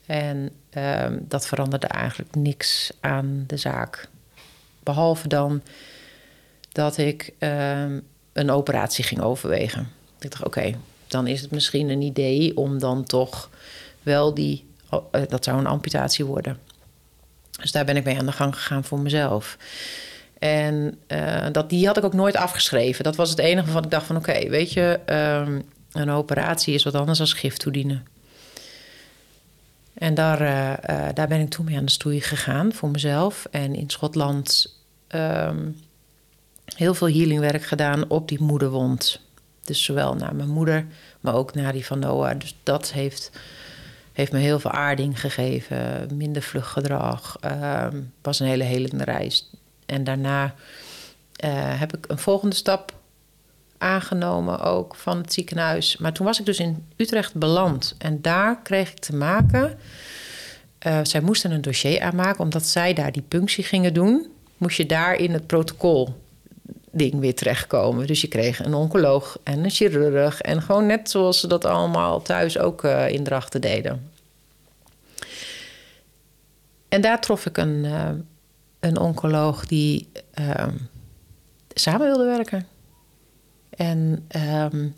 En ehm, dat veranderde eigenlijk niks aan de zaak. Behalve dan dat ik um, een operatie ging overwegen. Ik dacht, oké, dan is het misschien een idee om dan toch wel die... Uh, dat zou een amputatie worden. Dus daar ben ik mee aan de gang gegaan voor mezelf. En uh, dat, die had ik ook nooit afgeschreven. Dat was het enige waarvan ik dacht van... oké, weet je, um, een operatie is wat anders dan gif toedienen. En daar, uh, daar ben ik toen mee aan de stoei gegaan voor mezelf. En in Schotland um, heel veel healingwerk gedaan op die moederwond. Dus zowel naar mijn moeder, maar ook naar die van Noah. Dus dat heeft, heeft me heel veel aarding gegeven. Minder vluggedrag. Um, was een hele helende reis. En daarna heb ik een volgende stap aangenomen ook van het ziekenhuis. Maar toen was ik dus in Utrecht beland. En daar kreeg ik te maken. Uh, zij moesten een dossier aanmaken, omdat zij daar die punctie gingen doen. Moest je daar in het protocol ding weer terechtkomen. Dus je kreeg een oncoloog en een chirurg. En gewoon net zoals ze dat allemaal thuis ook uh, in Drachten deden. En daar trof ik een, uh, een oncoloog die ehm, samen wilde werken. En um,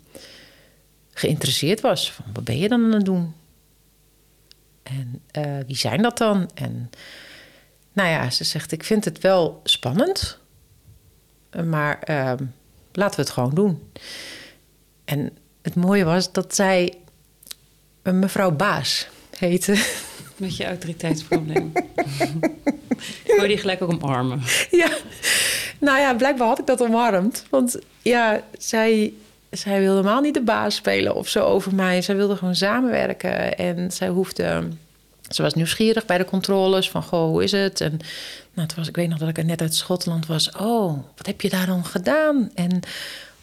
geïnteresseerd was van wat ben je dan aan het doen? En uh, wie zijn dat dan? En nou ja, ze zegt: Ik vind het wel spannend, maar uh, laten we het gewoon doen. En het mooie was dat zij een mevrouw Baas heette. Met je autoriteitsprobleem. Ik wou die gelijk ook omarmen. Ja, nou ja, blijkbaar had ik dat omarmd. Want ja, zij, zij wilde helemaal niet de baas spelen of zo over mij. Zij wilde gewoon samenwerken. En zij hoefde... Ze was nieuwsgierig bij de controles van, goh, hoe is het? En nou, het was, ik weet nog dat ik net uit Schotland was. Oh, wat heb je daar dan gedaan? En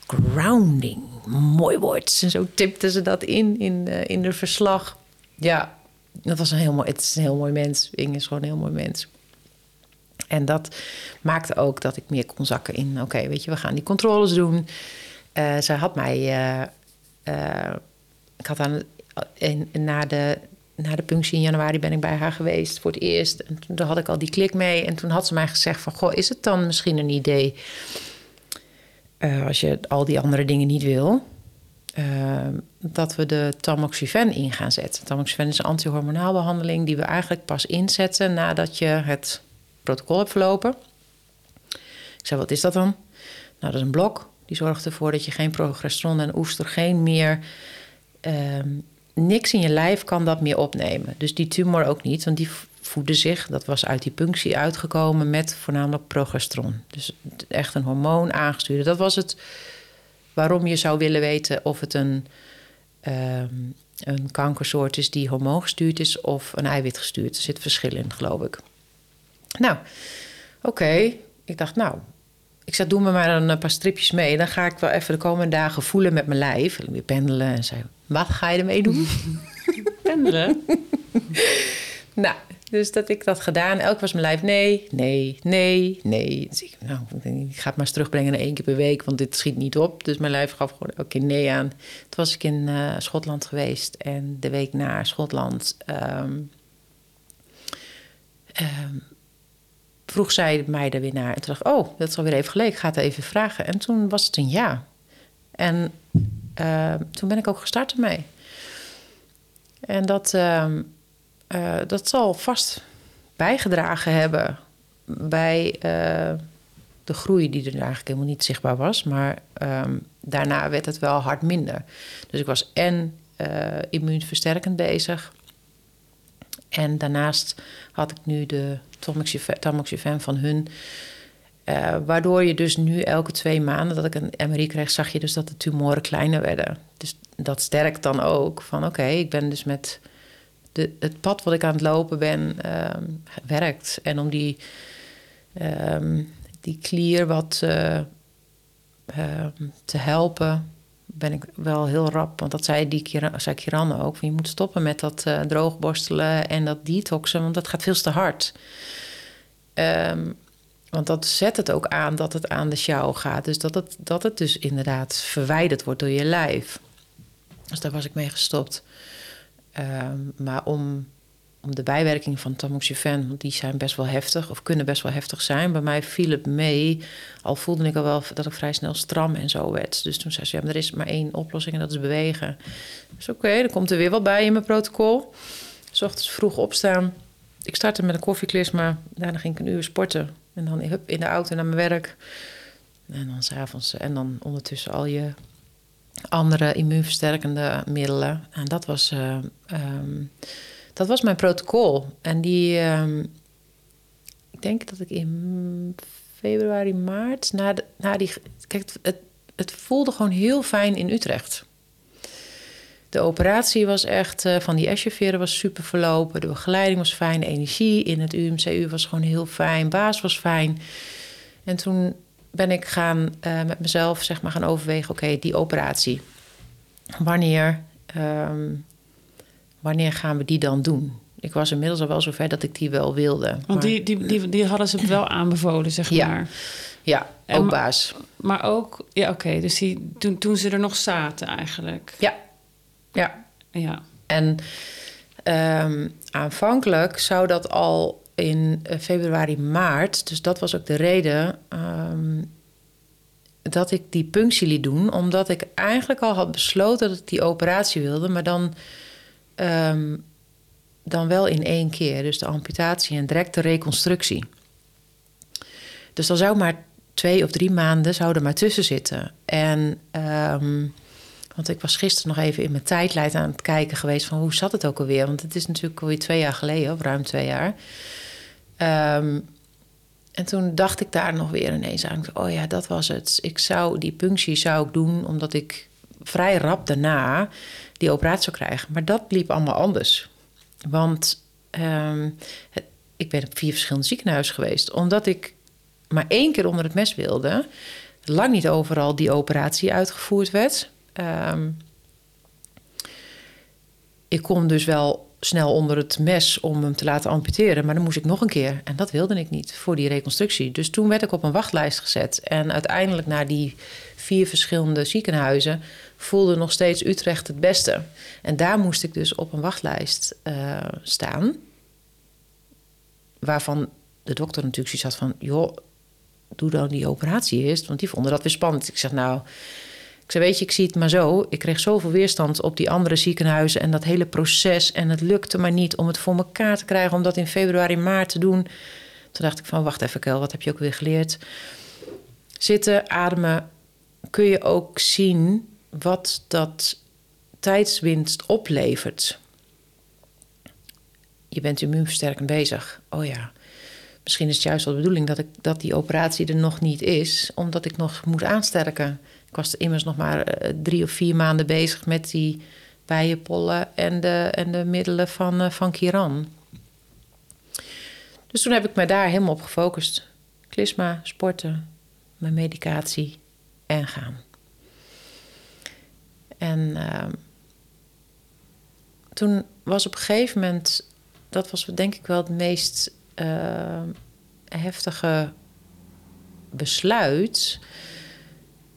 grounding, mooi woord. En zo tipte ze dat in, in, uh, in de verslag. Ja, dat was een heel mooi, het is een heel mooi mens. Inge is gewoon een heel mooi mens. En dat maakte ook dat ik meer kon zakken in... oké, weet je, we gaan die controles doen. Uh, zij had mij... Uh, ik had aan, in, na, de, na de punctie in januari ben ik bij haar geweest voor het eerst. En toen had ik al die klik mee. En toen had ze mij gezegd van... goh, is het dan misschien een idee... als je al die andere dingen niet wil... dat we de tamoxifen in gaan zetten. Tamoxifen is een antihormonaalbehandeling... die we eigenlijk pas inzetten nadat je het protocol heb verlopen. Ik zei, wat is dat dan? Nou, dat is een blok. Die zorgt ervoor dat je geen progesteron en oestrogeen meer... Ehm, niks in je lijf kan dat meer opnemen. Dus die tumor ook niet, want die voedde zich... dat was uit die punctie uitgekomen met voornamelijk progesteron. Dus echt een hormoon aangestuurd. Dat was het waarom je zou willen weten of het een... Um, een kankersoort is die hormoongestuurd is of een eiwit gestuurd. Er zit verschil in, geloof ik. Nou, oké. Ik dacht, nou, ik zei, doe me maar een paar stripjes mee. Dan ga ik wel even de komende dagen voelen met mijn lijf. Weer pendelen. En zei, wat ga je ermee doen? pendelen? nou, dus dat ik dat gedaan. Elk was mijn lijf, nee, nee, nee, nee. Dus ik, nou, ik ga het maar eens terugbrengen naar één keer per week, want dit schiet niet op. Dus mijn lijf gaf gewoon elke keer nee aan. Toen was ik in uh, Schotland geweest en de week na Schotland... Um, um, vroeg zij mij er weer naar. En toen dacht ik, oh, dat is alweer even geleden. Ik ga het even vragen. En toen was het een ja. En uh, toen ben ik ook gestart ermee. En dat, uh, uh, dat zal vast bijgedragen hebben bij uh, de groei die er eigenlijk helemaal niet zichtbaar was. Maar um, daarna werd het wel hard minder. Dus ik was en immuunversterkend bezig. En daarnaast had ik nu de tamoxifen van hun. Uh, waardoor je dus nu elke twee maanden dat ik een MRI kreeg, zag je dus dat de tumoren kleiner werden. Dus dat sterkt dan ook van oké, ik ben dus met de, het pad wat ik aan het lopen ben, um, werkt. En om die, um, die klier wat uh, uh, te helpen, ben ik wel heel rap. Want dat zei, die Kiran, zei Kiran ook. Van je moet stoppen met dat uh, droogborstelen en dat detoxen. Want dat gaat veel te hard. Um, want dat zet het ook aan dat het aan de sjouw gaat. Dus dat het, dat het dus inderdaad verwijderd wordt door je lijf. Dus daar was ik mee gestopt. Um, maar om om de bijwerking van tamoxifen, want die zijn best wel heftig of kunnen best wel heftig zijn. Bij mij viel het mee, al voelde ik al wel dat ik vrij snel stram en zo werd. Dus toen zei ze, ja, maar er is maar één oplossing en dat is bewegen. Dus oké, okay, dan komt er weer wat bij in mijn protocol. S ochtends vroeg opstaan. Ik startte met een koffieklisma, daarna ging ik een uur sporten. En dan hup, in de auto naar mijn werk. En dan s'avonds, en dan ondertussen al je andere immuunversterkende middelen. En dat was... Uh, um, dat was mijn protocol. En die, um, ik denk dat ik in februari, maart, na, de, na die. Kijk, het, het voelde gewoon heel fijn in Utrecht. De operatie was echt uh, van die Escheveren was super verlopen. De begeleiding was fijn. De energie in het UMCU was gewoon heel fijn. Baas was fijn. En toen ben ik gaan uh, met mezelf zeg maar gaan overwegen: oké, die operatie. Wanneer, um, wanneer gaan we die dan doen? Ik was inmiddels al wel zover dat ik die wel wilde. Want maar... die, die, die, die hadden ze wel aanbevolen, zeg ja. maar. Ja, ook en, baas. Maar ook, ja, oké. dus die, toen, toen ze er nog zaten eigenlijk. Ja, ja. Ja. En um, aanvankelijk zou dat al in eh, februari, maart, dus dat was ook de reden um, dat ik die punctie liet doen, omdat ik eigenlijk al had besloten dat ik die operatie wilde, maar dan, um, dan wel in één keer. Dus de amputatie en direct de reconstructie. Dus dan zou maar twee of drie maanden zouden maar tussen zitten. En um, want ik was gisteren nog even in mijn tijdlijn aan het kijken geweest van hoe zat het ook alweer? Want het is natuurlijk alweer twee jaar geleden, of ruim twee jaar. Um, en toen dacht ik daar nog weer ineens aan. Oh ja, dat was het. Ik zou die punctie zou ik doen omdat ik vrij rap daarna die operatie zou krijgen. Maar dat liep allemaal anders. Want het, ik ben op vier verschillende ziekenhuizen geweest. Omdat ik maar één keer onder het mes wilde. Lang niet overal die operatie uitgevoerd werd. Um, ik kom dus wel snel onder het mes om hem te laten amputeren. Maar dan moest ik nog een keer. En dat wilde ik niet voor die reconstructie. Dus toen werd ik op een wachtlijst gezet. En uiteindelijk na die vier verschillende ziekenhuizen voelde nog steeds Utrecht het beste. En daar moest ik dus op een wachtlijst uh, staan. Waarvan de dokter natuurlijk zoiets had van... joh, doe dan die operatie eerst. Want die vonden dat weer spannend. Ik zeg nou ik zei, weet je, ik zie het maar zo. Ik kreeg zoveel weerstand op die andere ziekenhuizen en dat hele proces. En het lukte maar niet om het voor elkaar te krijgen, om dat in februari, maart te doen. Toen dacht ik van, wacht even, Kel, wat heb je ook weer geleerd? Zitten, ademen, kun je ook zien wat dat tijdswinst oplevert. Je bent immuunversterkend bezig. Oh ja, misschien is het juist wel de bedoeling dat, ik, dat die operatie er nog niet is, omdat ik nog moet aansterken. Ik was immers nog maar eh, drie of vier maanden bezig met die bijenpollen en de, en de middelen van, uh, van Kiran. Dus toen heb ik me daar helemaal op gefocust. Klisma, sporten, mijn medicatie en gaan. En uh, toen was op een gegeven moment, dat was denk ik wel het meest uh, heftige besluit.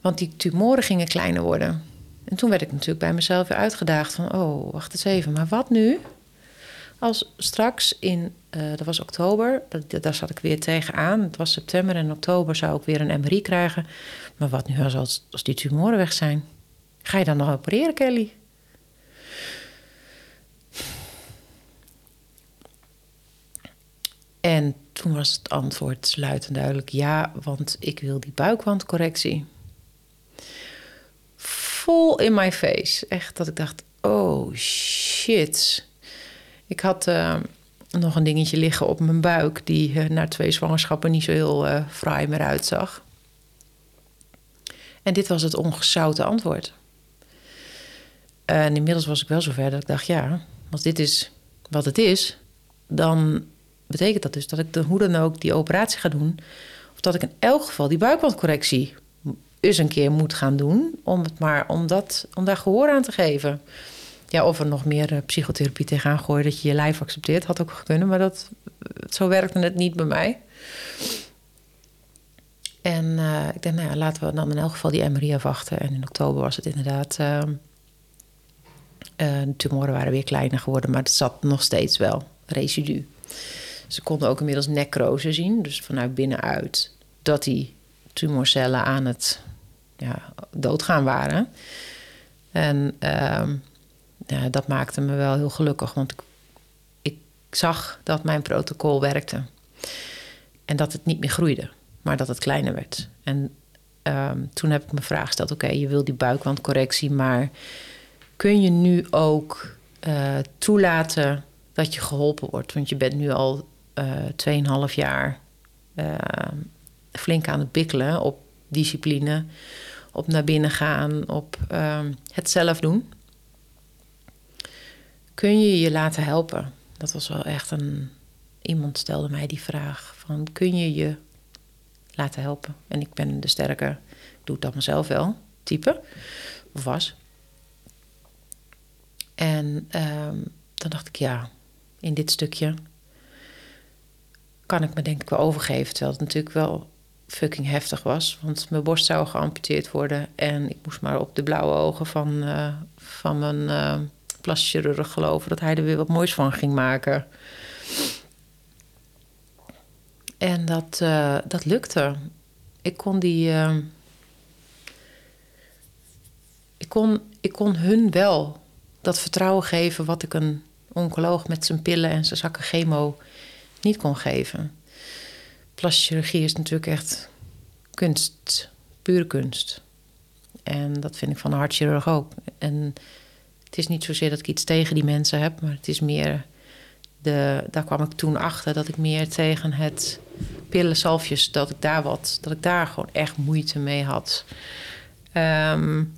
Want die tumoren gingen kleiner worden. En toen werd ik natuurlijk bij mezelf weer uitgedaagd van... oh, wacht eens even, maar wat nu? Als straks in, uh, dat was oktober, dat, daar zat ik weer tegenaan. Het was september en oktober zou ik weer een MRI krijgen. Maar wat nu als, als die tumoren weg zijn? Ga je dan nog opereren, Kelly? En toen was het antwoord sluitend duidelijk ja, want ik wil die buikwandcorrectie vol in my face. Echt dat ik dacht, oh shit. Ik had uh, nog een dingetje liggen op mijn buik... die uh, na twee zwangerschappen niet zo heel uh, fraai meer uitzag. En dit was het ongezouten antwoord. En inmiddels was ik wel zover dat ik dacht, ja, als dit is wat het is... dan betekent dat dus dat ik de, hoe dan ook die operatie ga doen... of dat ik in elk geval die buikwandcorrectie eens een keer moet gaan doen. Om, het maar, om, dat, om daar gehoor aan te geven. Ja, of er nog meer uh, psychotherapie tegenaan gooien dat je je lijf accepteert, had ook kunnen. Maar dat, zo werkte het niet bij mij. En uh, ik denk, nou ja, laten we dan in elk geval die MRI afwachten. En in oktober was het inderdaad. Uh, de tumoren waren weer kleiner geworden, maar het zat nog steeds wel residu. Ze konden ook inmiddels necrose zien, dus vanuit binnenuit, dat die tumorcellen aan het ja, doodgaan waren. En uh, ja, dat maakte me wel heel gelukkig, want ik, ik zag dat mijn protocol werkte. En dat het niet meer groeide, maar dat het kleiner werd. En uh, toen heb ik me vraag gesteld: oké, je wil die buikwandcorrectie, maar kun je nu ook uh, toelaten dat je geholpen wordt? Want je bent nu al uh, 2,5 jaar ehm, flink aan het bikkelen op discipline, op naar binnen gaan, op ehm, het zelf doen. Kun je je laten helpen? Dat was wel echt een. Iemand stelde mij die vraag: van kun je je laten helpen. En ik ben de sterke, doe het dan mezelf wel, type. Of was. En ehm, dan dacht ik, ja, in dit stukje kan ik me denk ik wel overgeven. Terwijl het natuurlijk wel fucking heftig was. Want mijn borst zou geamputeerd worden. En ik moest maar op de blauwe ogen van, uh, van mijn uh, plastische chirurg geloven... dat hij er weer wat moois van ging maken. En dat, uh, dat lukte. Ik kon die... ik, kon, ik kon hun wel dat vertrouwen geven... wat ik een oncoloog met zijn pillen en zijn zakken chemo niet kon geven. Plastische is natuurlijk echt kunst, pure kunst. En dat vind ik van een hartchirurg ook. En het is niet zozeer dat ik iets tegen die mensen heb, maar het is meer. De, daar kwam ik toen achter dat ik meer tegen het pillen, salfjes, dat ik daar wat, dat ik daar gewoon echt moeite mee had. Um,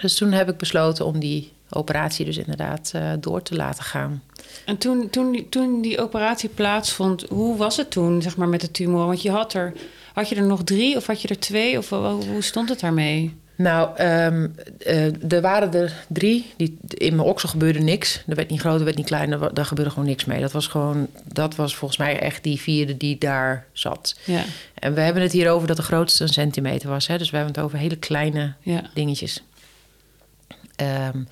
dus toen heb ik besloten om die operatie dus inderdaad uh, door te laten gaan. En toen, toen, toen die operatie plaatsvond, hoe was het toen zeg maar, met de tumor? Want je had er, had je er nog drie of had je er twee? Of hoe stond het daarmee? Nou, um, uh, er waren er drie. Die, in mijn oksel gebeurde niks. Er werd niet groter, er werd niet kleiner. Daar gebeurde gewoon niks mee. Dat was gewoon, dat was volgens mij echt die vierde die daar zat. Ja. En we hebben het hier over dat de grootste een centimeter was. Hè? Dus we hebben het over hele kleine ja. dingetjes. Um,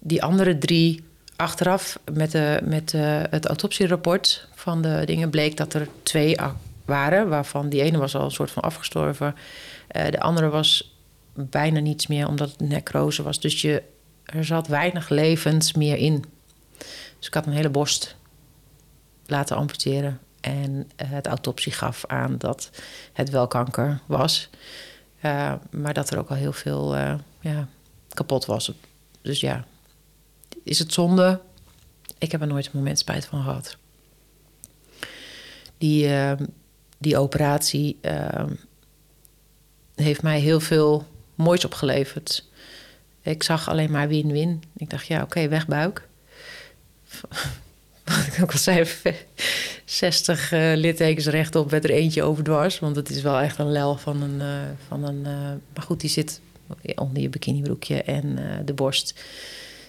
die andere drie achteraf met, met het autopsierapport van de dingen bleek dat er twee waren, waarvan die ene was al een soort van afgestorven. Uh, de andere was bijna niets meer omdat het necrose was. Dus je, er zat weinig levens meer in. Dus ik had een hele borst laten amputeren. En het autopsie gaf aan dat het wel kanker was. Uh, maar dat er ook al heel veel ja, kapot was. Dus ja, is het zonde? Ik heb er nooit een moment spijt van gehad. Die, uh, die operatie uh, heeft mij heel veel moois opgeleverd. Ik zag alleen maar win-win. Ik dacht, ja, oké, wegbuik. Wat ik ook al zei, 60 uh, littekens rechtop werd er eentje overdwars. Want het is wel echt een lel van een... Uh, van een uh, maar goed, die zit onder je bikinibroekje en de borst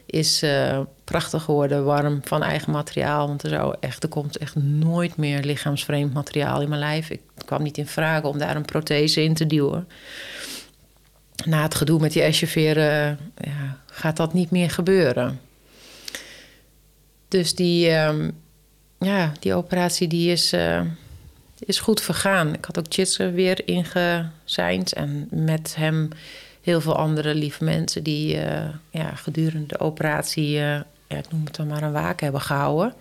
is uh, prachtig geworden, warm, van eigen materiaal. Want er, zou echt, er komt echt nooit meer lichaamsvreemd materiaal in mijn lijf. Ik kwam niet in vragen om daar een prothese in te duwen. Na het gedoe met die escheveren ja, gaat dat niet meer gebeuren. Dus die, uh, ja, die operatie die is, is goed vergaan. Ik had ook Chitse weer ingezeind en met hem heel veel andere lieve mensen die uh, ja, gedurende de operatie, uh, ja, ik noem het dan maar een waken hebben gehouden.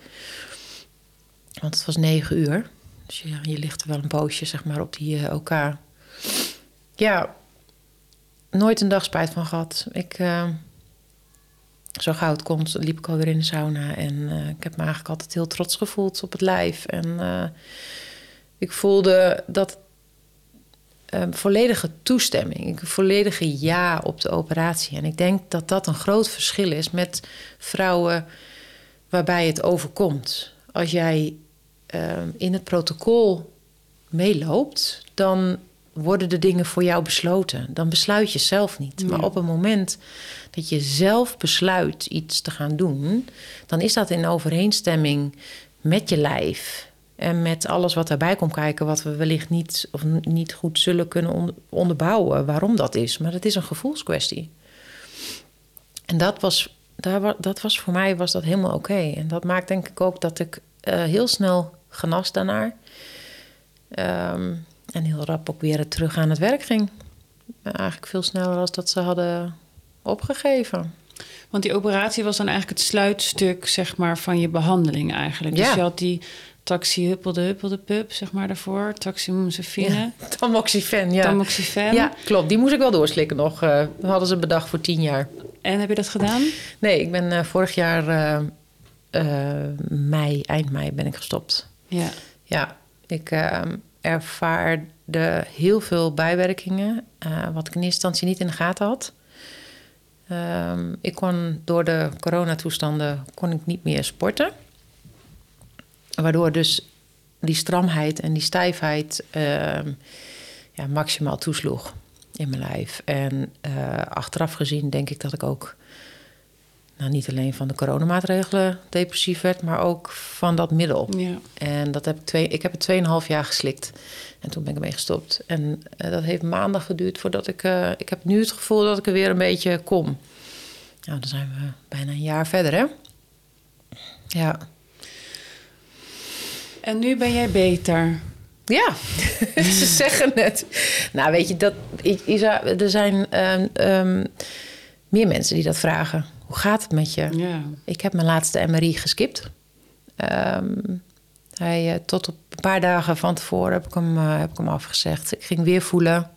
Want het was negen uur. Dus ja, je ligt er wel een poosje zeg maar, op die uh, eh. Ja, nooit een dag spijt van gehad. Ik, zo gauw het komt, liep ik alweer in de sauna. En ik heb me eigenlijk altijd heel trots gevoeld op het lijf. En ik voelde dat um, volledige toestemming, een volledige ja op de operatie. En ik denk dat dat een groot verschil is met vrouwen waarbij het overkomt. Als jij um, in het protocol meeloopt, dan worden de dingen voor jou besloten. Dan besluit je zelf niet. Maar op het moment dat je zelf besluit iets te gaan doen, dan is dat in overeenstemming met je lijf, en met alles wat daarbij komt kijken, wat we wellicht niet, of niet goed zullen kunnen onderbouwen waarom dat is. Maar het is een gevoelskwestie. En dat was, daar, dat was voor mij was dat helemaal oké. En dat maakt denk ik ook dat ik uh, heel snel genas daarnaar. Um, en heel rap ook weer terug aan het werk ging. Eigenlijk veel sneller dan dat ze hadden opgegeven. Want die operatie was dan eigenlijk het sluitstuk zeg maar, van je behandeling eigenlijk. Dus ja. Dus je had die Taxi Huppelde Huppelde Pup, zeg maar daarvoor. Taximoxifene. Ja, tamoxifen, ja. Tamoxifen. Ja, klopt. Die moest ik wel doorslikken nog. Uh, dat hadden ze bedacht voor tien jaar. En heb je dat gedaan? Nee, ik ben uh, vorig jaar uh, mei, eind mei ben ik gestopt. Ja. Ja, ik ervaarde heel veel bijwerkingen... wat ik in eerste instantie niet in de gaten had... Um, ik kon door de coronatoestanden kon ik niet meer sporten. Waardoor dus die stramheid en die stijfheid ehm, ja, maximaal toesloeg in mijn lijf. En eh, achteraf gezien denk ik dat ik ook nou, niet alleen van de coronamaatregelen depressief werd, maar ook van dat middel. Ja. En dat heb ik, twee, ik heb het 2,5 jaar geslikt. En toen ben ik ermee gestopt. En eh, dat heeft maanden geduurd voordat ik... eh, ik heb nu het gevoel dat ik er weer een beetje kom. Nou, dan zijn we bijna een jaar verder, hè? Ja. En nu ben jij beter. Ja, ze zeggen het. Nou, weet je, dat, Isa, er zijn ehm, ehm, meer mensen die dat vragen. Hoe gaat het met je? Ja. Ik heb mijn laatste MRI geskipt. Ehm, hij, eh, tot op een paar dagen van tevoren heb ik, hem, eh, heb ik hem afgezegd. Ik ging weer voelen.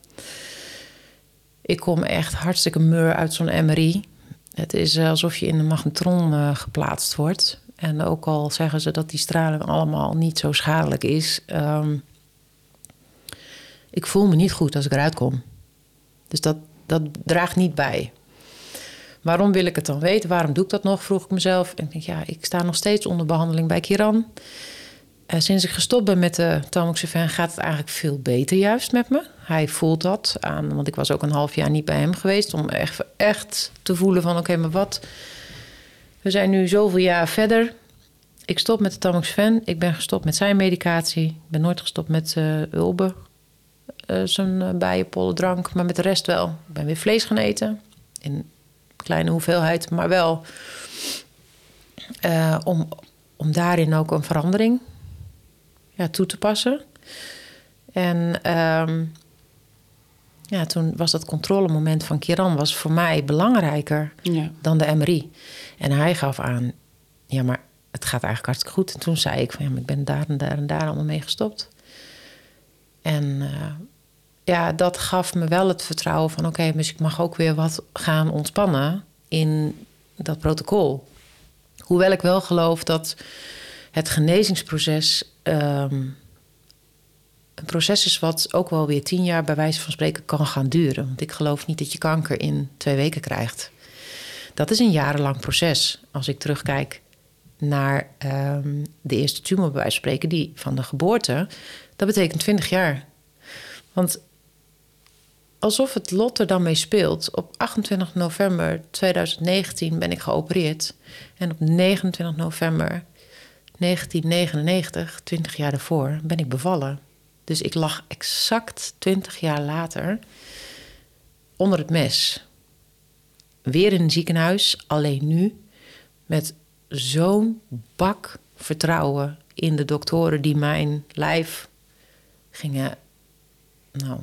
Ik kom echt hartstikke mur uit zo'n MRI. Het is eh, alsof je in een magnetron geplaatst wordt. En ook al zeggen ze dat die straling allemaal niet zo schadelijk is... ehm, ik voel me niet goed als ik eruit kom. Dus dat, dat draagt niet bij. Waarom wil ik het dan weten? Waarom doe ik dat nog? Vroeg ik mezelf. En ik denk, ja, ik sta nog steeds onder behandeling bij Kiran. Eh, sinds ik gestopt ben met de tamoxifen gaat het eigenlijk veel beter juist met me. Hij voelt dat aan, want ik was ook een half jaar niet bij hem geweest... om echt te voelen van, oké, maar wat... We zijn nu zoveel jaar verder. Ik stop met de tamoxifen. Ik ben gestopt met zijn medicatie. Ik ben nooit gestopt met eh Ulbe. eh, zijn uh, bijenpollendrank, maar met de rest wel. Ik ben weer vlees gaan eten. In kleine hoeveelheid, maar wel eh, om, om daarin ook een verandering ja, toe te passen. En ehm, ja, toen was dat controlemoment van Kiran was voor mij belangrijker Ja. dan de MRI. En hij gaf aan, ja, maar het gaat eigenlijk hartstikke goed. En toen zei ik van, ja, maar ik ben daar en daar en daar allemaal mee gestopt. En eh, ja, dat gaf me wel het vertrouwen van... oké, dus ik mag ook weer wat gaan ontspannen in dat protocol. Hoewel ik wel geloof dat het genezingsproces... ehm, een proces is wat ook wel weer tien jaar bij wijze van spreken kan gaan duren. Want ik geloof niet dat je kanker in twee weken krijgt. Dat is een jarenlang proces. Als ik terugkijk naar ehm, de eerste tumor bij wijze van spreken, die van de geboorte, dat betekent 20 jaar. Want alsof het lot er dan mee speelt. Op 28 november 2019 ben ik geopereerd. En op 29 november 1999, 20 jaar daarvoor, ben ik bevallen. Dus ik lag exact 20 jaar later onder het mes. Weer in een ziekenhuis, alleen nu met zo'n bak vertrouwen in de doktoren die mijn lijf gingen nou,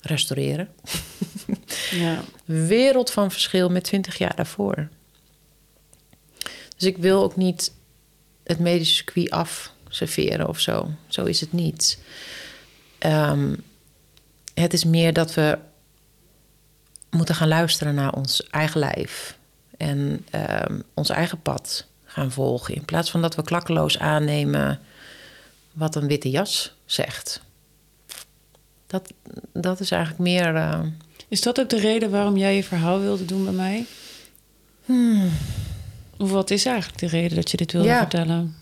restaureren. Ja. Wereld van verschil met 20 jaar daarvoor. Dus ik wil ook niet het medische circuit afserveren of zo. Zo is het niet. Ehm, het is meer dat we moeten gaan luisteren naar ons eigen lijf. En ehm, ons eigen pad gaan volgen. In plaats van dat we klakkeloos aannemen wat een witte jas zegt. Dat, dat is eigenlijk meer. eh, Is dat ook de reden waarom jij je verhaal wilde doen bij mij? Of wat is eigenlijk de reden dat je dit wilde Ja. vertellen?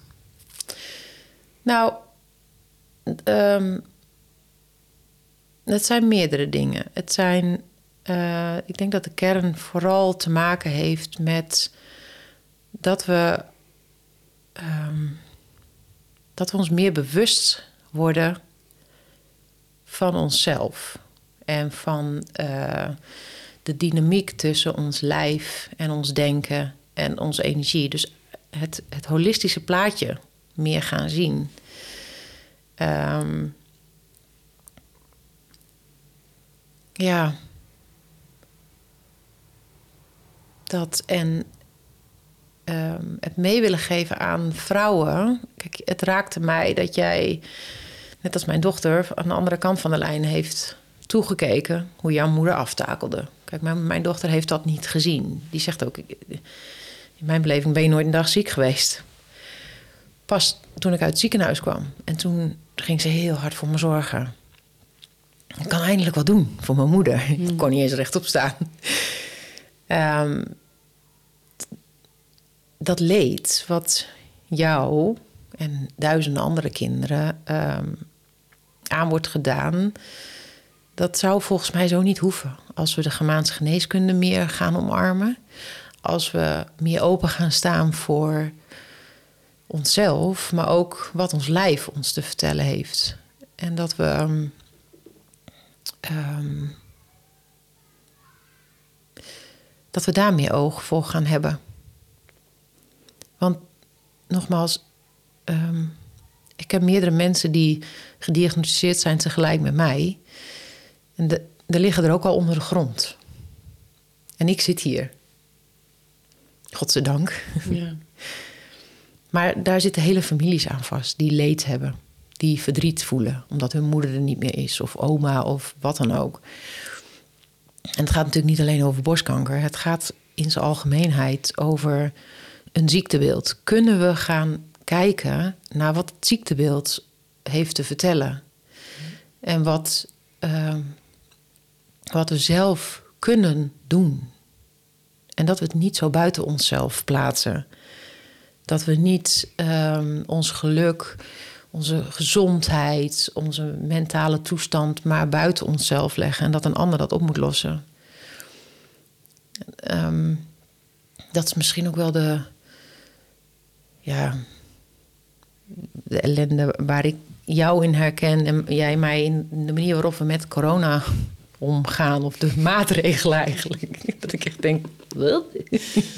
Nou, ehm, het zijn meerdere dingen. Het zijn, eh, ik denk dat de kern vooral te maken heeft met dat we, ehm, dat we ons meer bewust worden van onszelf en van eh, de dynamiek tussen ons lijf en ons denken en onze energie. Dus het, het holistische plaatje meer gaan zien. Ehm, ja. Dat en ehm, het mee willen geven aan vrouwen. Kijk, het raakte mij dat jij, net als mijn dochter, aan de andere kant van de lijn heeft toegekeken hoe jouw moeder aftakelde. Kijk, mijn, mijn dochter heeft dat niet gezien. Die zegt ook: in mijn beleving ben je nooit een dag ziek geweest. Pas toen ik uit het ziekenhuis kwam. En toen ging ze heel hard voor me zorgen. Ik kan eindelijk wat doen voor mijn moeder. Ik kon niet eens rechtop staan. Ehm, dat leed wat jou en duizenden andere kinderen ehm, aan wordt gedaan. Dat zou volgens mij zo niet hoeven. Als we de Gemaanse geneeskunde meer gaan omarmen. Als we meer open gaan staan voor onszelf, maar ook wat ons lijf ons te vertellen heeft. En dat we. ehm, ehm, dat we daar meer oog voor gaan hebben. Want nogmaals, ehm, ik heb meerdere mensen die gediagnosticeerd zijn tegelijk met mij. En de, er liggen er ook al onder de grond. En ik zit hier. Godzijdank. Ja. Maar daar zitten hele families aan vast die leed hebben. Die verdriet voelen omdat hun moeder er niet meer is. Of oma of wat dan ook. En het gaat natuurlijk niet alleen over borstkanker. Het gaat in zijn algemeenheid over een ziektebeeld. Kunnen we gaan kijken naar wat het ziektebeeld heeft te vertellen? En wat, ehm, wat we zelf kunnen doen. En dat we het niet zo buiten onszelf plaatsen. Dat we niet ehm, ons geluk, onze gezondheid, onze mentale toestand maar buiten onszelf leggen en dat een ander dat op moet lossen. Ehm, dat is misschien ook wel de, ja, de ellende waar ik jou in herken en jij mij in de manier waarop we met corona omgaan, of de maatregelen eigenlijk. Dat ik echt denk, wat?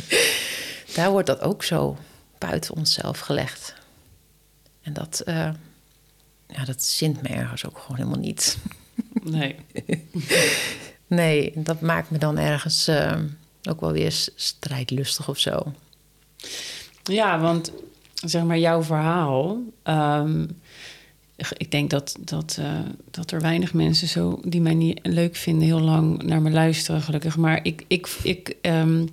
Daar wordt dat ook zo buiten onszelf gelegd. En dat, eh, ja, dat zint me ergens ook gewoon helemaal niet. Nee. Nee, dat maakt me dan ergens eh, ook wel weer strijdlustig of zo. Ja, want zeg maar jouw verhaal. ehm, ik denk dat, dat, eh, dat er weinig mensen zo die mij niet leuk vinden, heel lang naar me luisteren, gelukkig. Maar ik, ik, ik, ehm,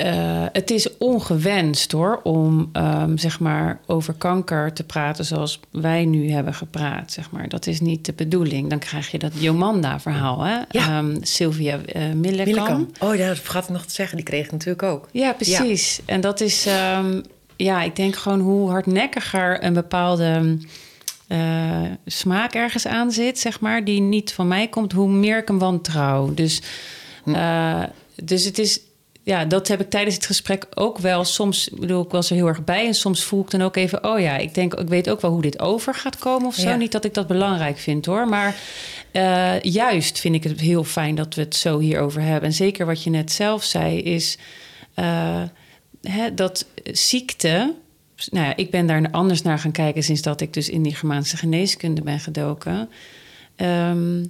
eh, het is ongewenst hoor, om ehm, zeg maar over kanker te praten zoals wij nu hebben gepraat. Zeg maar. Dat is niet de bedoeling. Dan krijg je dat Jomanda-verhaal, hè? Ja. Ehm, Sylvia Millekam. Willekam. Oh ja, dat vergat ik nog te zeggen. Die kreeg ik natuurlijk ook. Ja, precies. En dat is, ehm, ja, ik denk gewoon hoe hardnekkiger een bepaalde eh, smaak ergens aan zit, zeg maar, die niet van mij komt, hoe meer ik hem wantrouw. Dus, eh, dus het is, ja, dat heb ik tijdens het gesprek ook wel. Soms bedoel ik was er heel erg bij en soms voel ik dan ook even, oh ja, ik denk, ik weet ook wel hoe dit over gaat komen of zo. Ja. Niet dat ik dat belangrijk vind hoor, maar eh, juist vind ik het heel fijn dat we het zo hierover hebben. En zeker wat je net zelf zei is eh, hè, dat ziekte. Nou ja, ik ben daar anders naar gaan kijken sinds dat ik dus in die Germaanse geneeskunde ben gedoken. Ehm,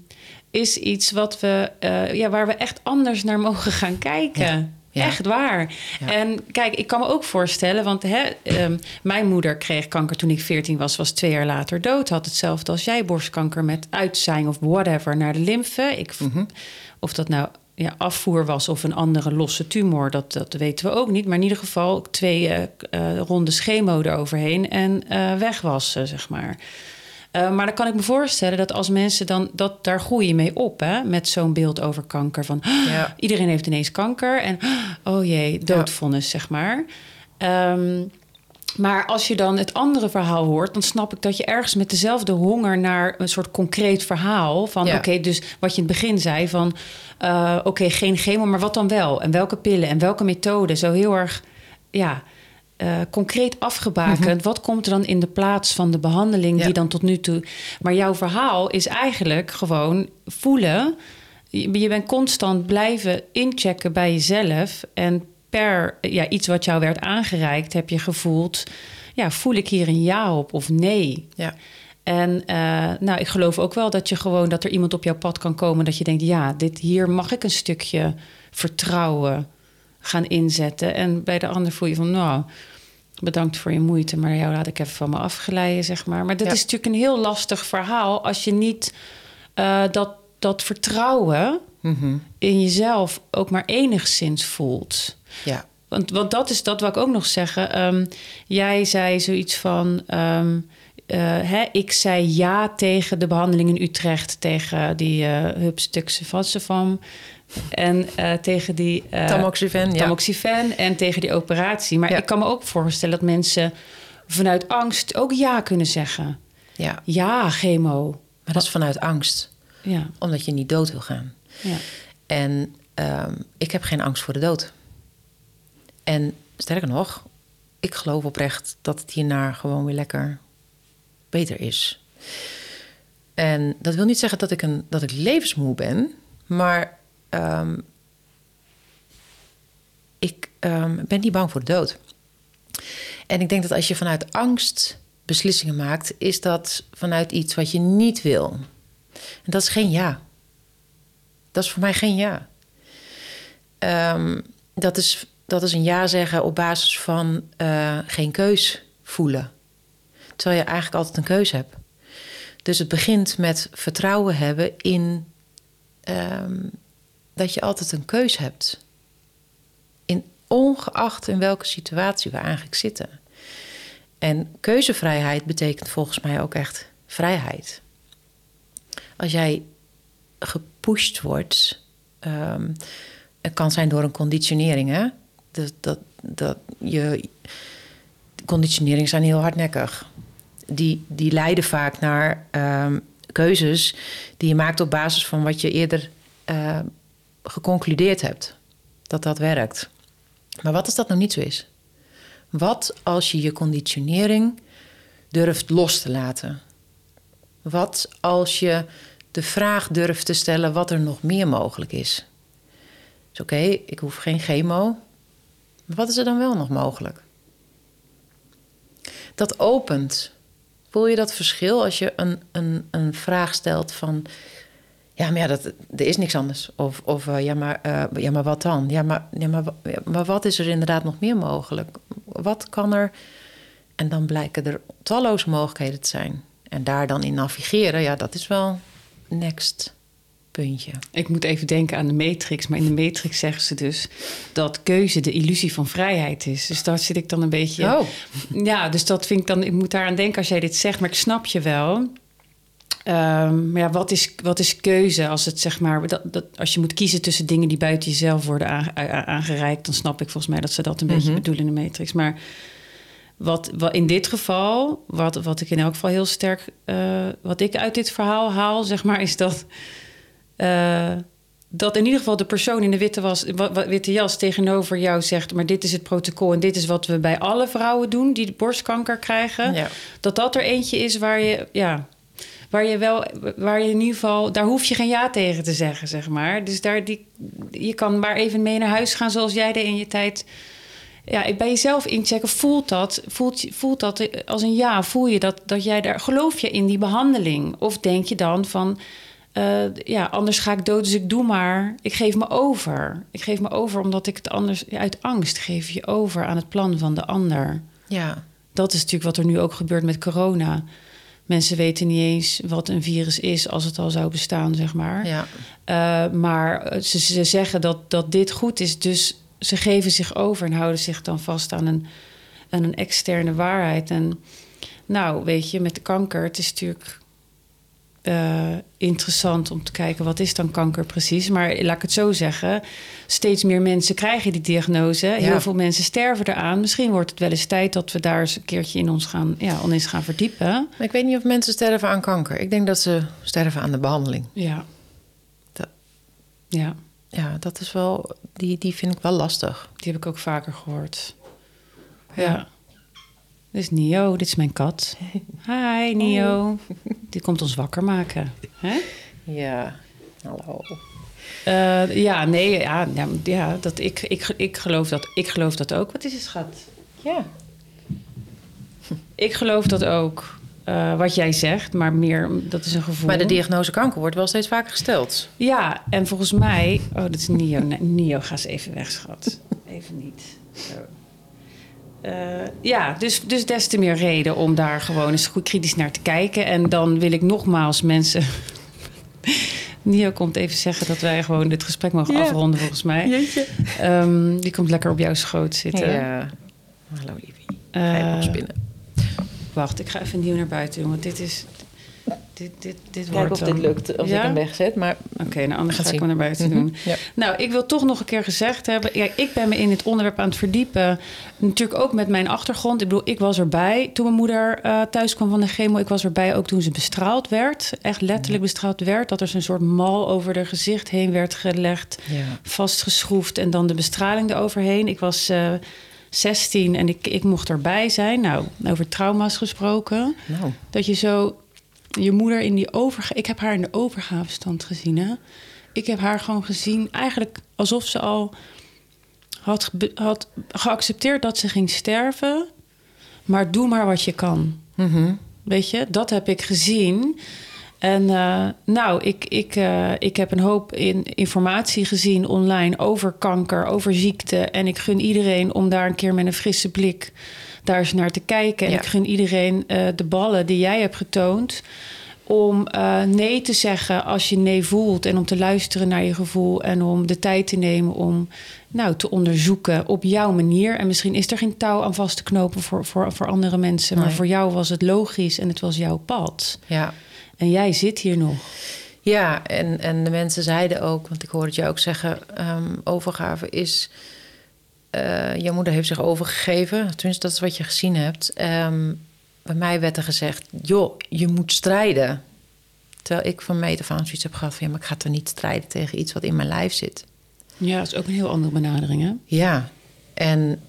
is iets wat we, eh, ja, waar we echt anders naar mogen gaan kijken. Ja. Ja. Echt waar. Ja. En kijk, ik kan me ook voorstellen, want hè, ehm, mijn moeder kreeg kanker toen ik 14 was, was twee jaar later dood. Had hetzelfde als jij, borstkanker met uitzaaiing of whatever naar de lymfe. Ik, Of dat nou ja, afvoer was of een andere losse tumor, dat, dat weten we ook niet. Maar in ieder geval twee eh, ronde chemo eroverheen en eh, weg was, ze, zeg maar. Eh, maar dan kan ik me voorstellen dat als mensen dan... Dat, daar groei je mee op, hè? Met zo'n beeld over kanker. Van Ja. iedereen heeft ineens kanker. En oh jee, doodvonnis, zeg maar. Ehm, maar als je dan het andere verhaal hoort... dan snap ik dat je ergens met dezelfde honger... naar een soort concreet verhaal... van Ja. oké, dus wat je in het begin zei... van eh, oké, geen chemo, maar wat dan wel? En welke pillen en welke methode? Zo heel erg, ja... eh, concreet afgebakend. Wat komt er dan in de plaats van de behandeling Mhm. Ja. die dan tot nu toe. Maar jouw verhaal is eigenlijk gewoon voelen. Je, je bent constant blijven inchecken bij jezelf. En per ja, iets wat jou werd aangereikt, heb je gevoeld. Ja, voel ik hier een ja op of nee? Ja. En eh, nou, ik geloof ook wel dat je gewoon dat er iemand op jouw pad kan komen dat je denkt, ja, dit hier mag ik een stukje vertrouwen gaan inzetten. En bij de ander voel je van, nou, bedankt voor je moeite, maar jou laat ik even van me afglijden, zeg maar. Maar dat Ja. is natuurlijk een heel lastig verhaal als je niet eh, dat, dat vertrouwen Mhm. in jezelf ook maar enigszins voelt. Ja. Want, want dat is dat wat ik ook nog zeggen. Ehm, jij zei zoiets van. ehm, eh, hè, ik zei ja tegen de behandeling in Utrecht. Tegen die uh, Hupstuxevassefam. En eh, tegen die... eh, Tamoxifen, ja. tamoxifen en tegen die operatie. Maar Ja. ik kan me ook voorstellen dat mensen vanuit angst ook ja kunnen zeggen. Ja, Ja, chemo. maar dat is vanuit angst. Ja, Omdat je niet dood wil gaan. ja. En ehm, ik heb geen angst voor de dood. En sterker nog, ik geloof oprecht dat het hierna gewoon weer lekker beter is. En dat wil niet zeggen dat ik, een, dat ik levensmoe ben, maar ehm, ik ehm, ben niet bang voor de dood. En ik denk dat als je vanuit angst beslissingen maakt, is dat vanuit iets wat je niet wil. En dat is geen ja. Dat is voor mij geen ja. Ehm, dat, is, dat is een ja zeggen op basis van eh, geen keus voelen. Terwijl je eigenlijk altijd een keus hebt. Dus het begint met vertrouwen hebben in dat je altijd een keus hebt. In ongeacht in welke situatie we eigenlijk zitten. En keuzevrijheid betekent volgens mij ook echt vrijheid. Als jij gepusht wordt, ehm, het kan zijn door een conditionering, hè? Dat, dat, dat je, conditioneringen zijn heel hardnekkig. Die, die leiden vaak naar ehm, keuzes die je maakt op basis van wat je eerder eh, geconcludeerd hebt. Dat dat werkt. Maar wat als dat nou niet zo is? Wat als je je conditionering durft los te laten? Wat als je de vraag durft te stellen wat er nog meer mogelijk is? Dus oké, ik hoef geen chemo. Maar wat is er dan wel nog mogelijk? Dat opent. Voel je dat verschil als je een, een, een vraag stelt van... Ja, maar ja, dat, er is niks anders. Of, of uh, ja, maar, uh, ja, maar wat dan? Ja maar, ja, maar, maar wat is er inderdaad nog meer mogelijk? Wat kan er... En dan blijken er talloze mogelijkheden te zijn. En daar dan in navigeren, ja, dat is wel next puntje. Ik moet even denken aan de Matrix. Maar in de Matrix zeggen ze dus dat keuze de illusie van vrijheid is. Dus daar zit ik dan een beetje. Oh. Ja, dus dat vind ik dan. Ik moet daaraan denken als jij dit zegt, maar ik snap je wel. Um, maar ja, wat is, wat is keuze als het zeg maar. Dat, dat, als je moet kiezen tussen dingen die buiten jezelf worden aangereikt, dan snap ik volgens mij dat ze dat een mm -hmm. beetje bedoelen in de Matrix. Maar wat, wat in dit geval, wat, wat ik in elk geval heel sterk. Uh, wat ik uit dit verhaal haal, zeg maar, is dat. Uh, dat in ieder geval de persoon in de witte, was, witte jas tegenover jou zegt... maar dit is het protocol en dit is wat we bij alle vrouwen doen... die borstkanker krijgen. Ja. Dat dat er eentje is waar je, ja, waar je wel... waar je in ieder geval... daar hoef je geen ja tegen te zeggen, zeg maar. Dus daar, die, je kan maar even mee naar huis gaan zoals jij deed in je tijd... Ja, bij jezelf inchecken, voelt dat, voelt, voelt dat als een ja? Voel je dat, dat jij daar... geloof je in die behandeling? Of denk je dan van... Uh, ja, anders ga ik dood, dus ik doe maar. Ik geef me over. Ik geef me over omdat ik het anders... Ja, uit angst geef je over aan het plan van de ander. Ja. Dat is natuurlijk wat er nu ook gebeurt met corona. Mensen weten niet eens wat een virus is als het al zou bestaan, zeg maar. Ja. Uh, maar ze, ze zeggen dat, dat dit goed is, dus ze geven zich over... en houden zich dan vast aan een, aan een externe waarheid. En nou, weet je, met de kanker, het is natuurlijk uh, interessant om te kijken wat is dan kanker precies. Maar laat ik het zo zeggen, steeds meer mensen krijgen die diagnose. Ja. Heel veel mensen sterven eraan. Misschien wordt het wel eens tijd dat we daar eens een keertje in ons gaan, ja, ons gaan verdiepen. Maar ik weet niet of mensen sterven aan kanker. Ik denk dat ze sterven aan de behandeling. Ja. Dat, ja. Ja, dat is wel, die, die vind ik wel lastig. Die heb ik ook vaker gehoord. Ja. ja. Dit is Nio, dit is mijn kat. Hi Nio. Die komt ons wakker maken. Hè? Ja, hallo. Uh, ja, nee, ja, ja, ja dat, ik, ik, ik, geloof dat, ik geloof dat ook. Wat is het, schat? Ja. Ik geloof dat ook. Uh, wat jij zegt, maar meer, dat is een gevoel. Maar de diagnose kanker wordt wel steeds vaker gesteld. Ja, en volgens mij... Oh, dat is Nio. Nee, Nio, ga eens even weg, schat. Even niet. Zo. Uh, ja, dus, dus des te meer reden om daar gewoon eens goed kritisch naar te kijken. En dan wil ik nogmaals mensen. Nio komt even zeggen dat wij gewoon dit gesprek mogen ja. afronden, volgens mij. Jeetje. Um, die komt lekker op jouw schoot zitten. Ja. Hallo, lievie. Ga je Uh, spinnen? wacht, ik ga even nieuw naar buiten doen, want dit is, dit, dit, dit Kijk wordt of dan- dit lukt als Ja? ik hem wegzet. Maar Oké, nou anders Gaat ga ik zien. me naar buiten Mhm, doen. ja. Nou, ik wil toch nog een keer gezegd hebben... Ja, ik ben me in het onderwerp aan het verdiepen. Natuurlijk ook met mijn achtergrond. Ik bedoel, ik was erbij toen mijn moeder eh, thuis kwam van de chemo. Ik was erbij ook toen ze bestraald werd. Echt letterlijk bestraald werd. Dat er zo'n soort mal over haar gezicht heen werd gelegd. ja. Vastgeschroefd en dan de bestraling eroverheen. Ik was eh 16 en ik, ik mocht erbij zijn. Nou, over trauma's gesproken. Nou, Dat je zo je moeder in die overgave... Ik heb haar in de overgavestand gezien, hè. Ik heb haar gewoon gezien eigenlijk alsof ze al had, had geaccepteerd dat ze ging sterven. Maar doe maar wat je kan. mhm. Weet je, dat heb ik gezien. En eh, nou, ik, ik, eh, ik heb een hoop in, informatie gezien online over kanker, over ziekte. En ik gun iedereen om daar een keer met een frisse blik daar eens naar te kijken. En Ja. ik gun iedereen eh, de ballen die jij hebt getoond. Om nee te zeggen als je nee voelt. En om te luisteren naar je gevoel. En om de tijd te nemen om nou, te onderzoeken op jouw manier. En misschien is er geen touw aan vast te knopen voor, voor, voor andere mensen. Maar Nee. voor jou was het logisch en het was jouw pad. ja. En jij zit hier nog. Ja, en, en de mensen zeiden ook, want ik hoorde het jou ook zeggen, ehm, overgave is. eh jouw moeder heeft zich overgegeven, tenminste dat is wat je gezien hebt. Ehm, bij mij werd er gezegd, joh, je moet strijden. Terwijl ik van meet af aan zoiets heb gehad van, ja, maar ik ga toch niet strijden tegen iets wat in mijn lijf zit. Ja, dat is ook een heel andere benadering, hè? Ja, en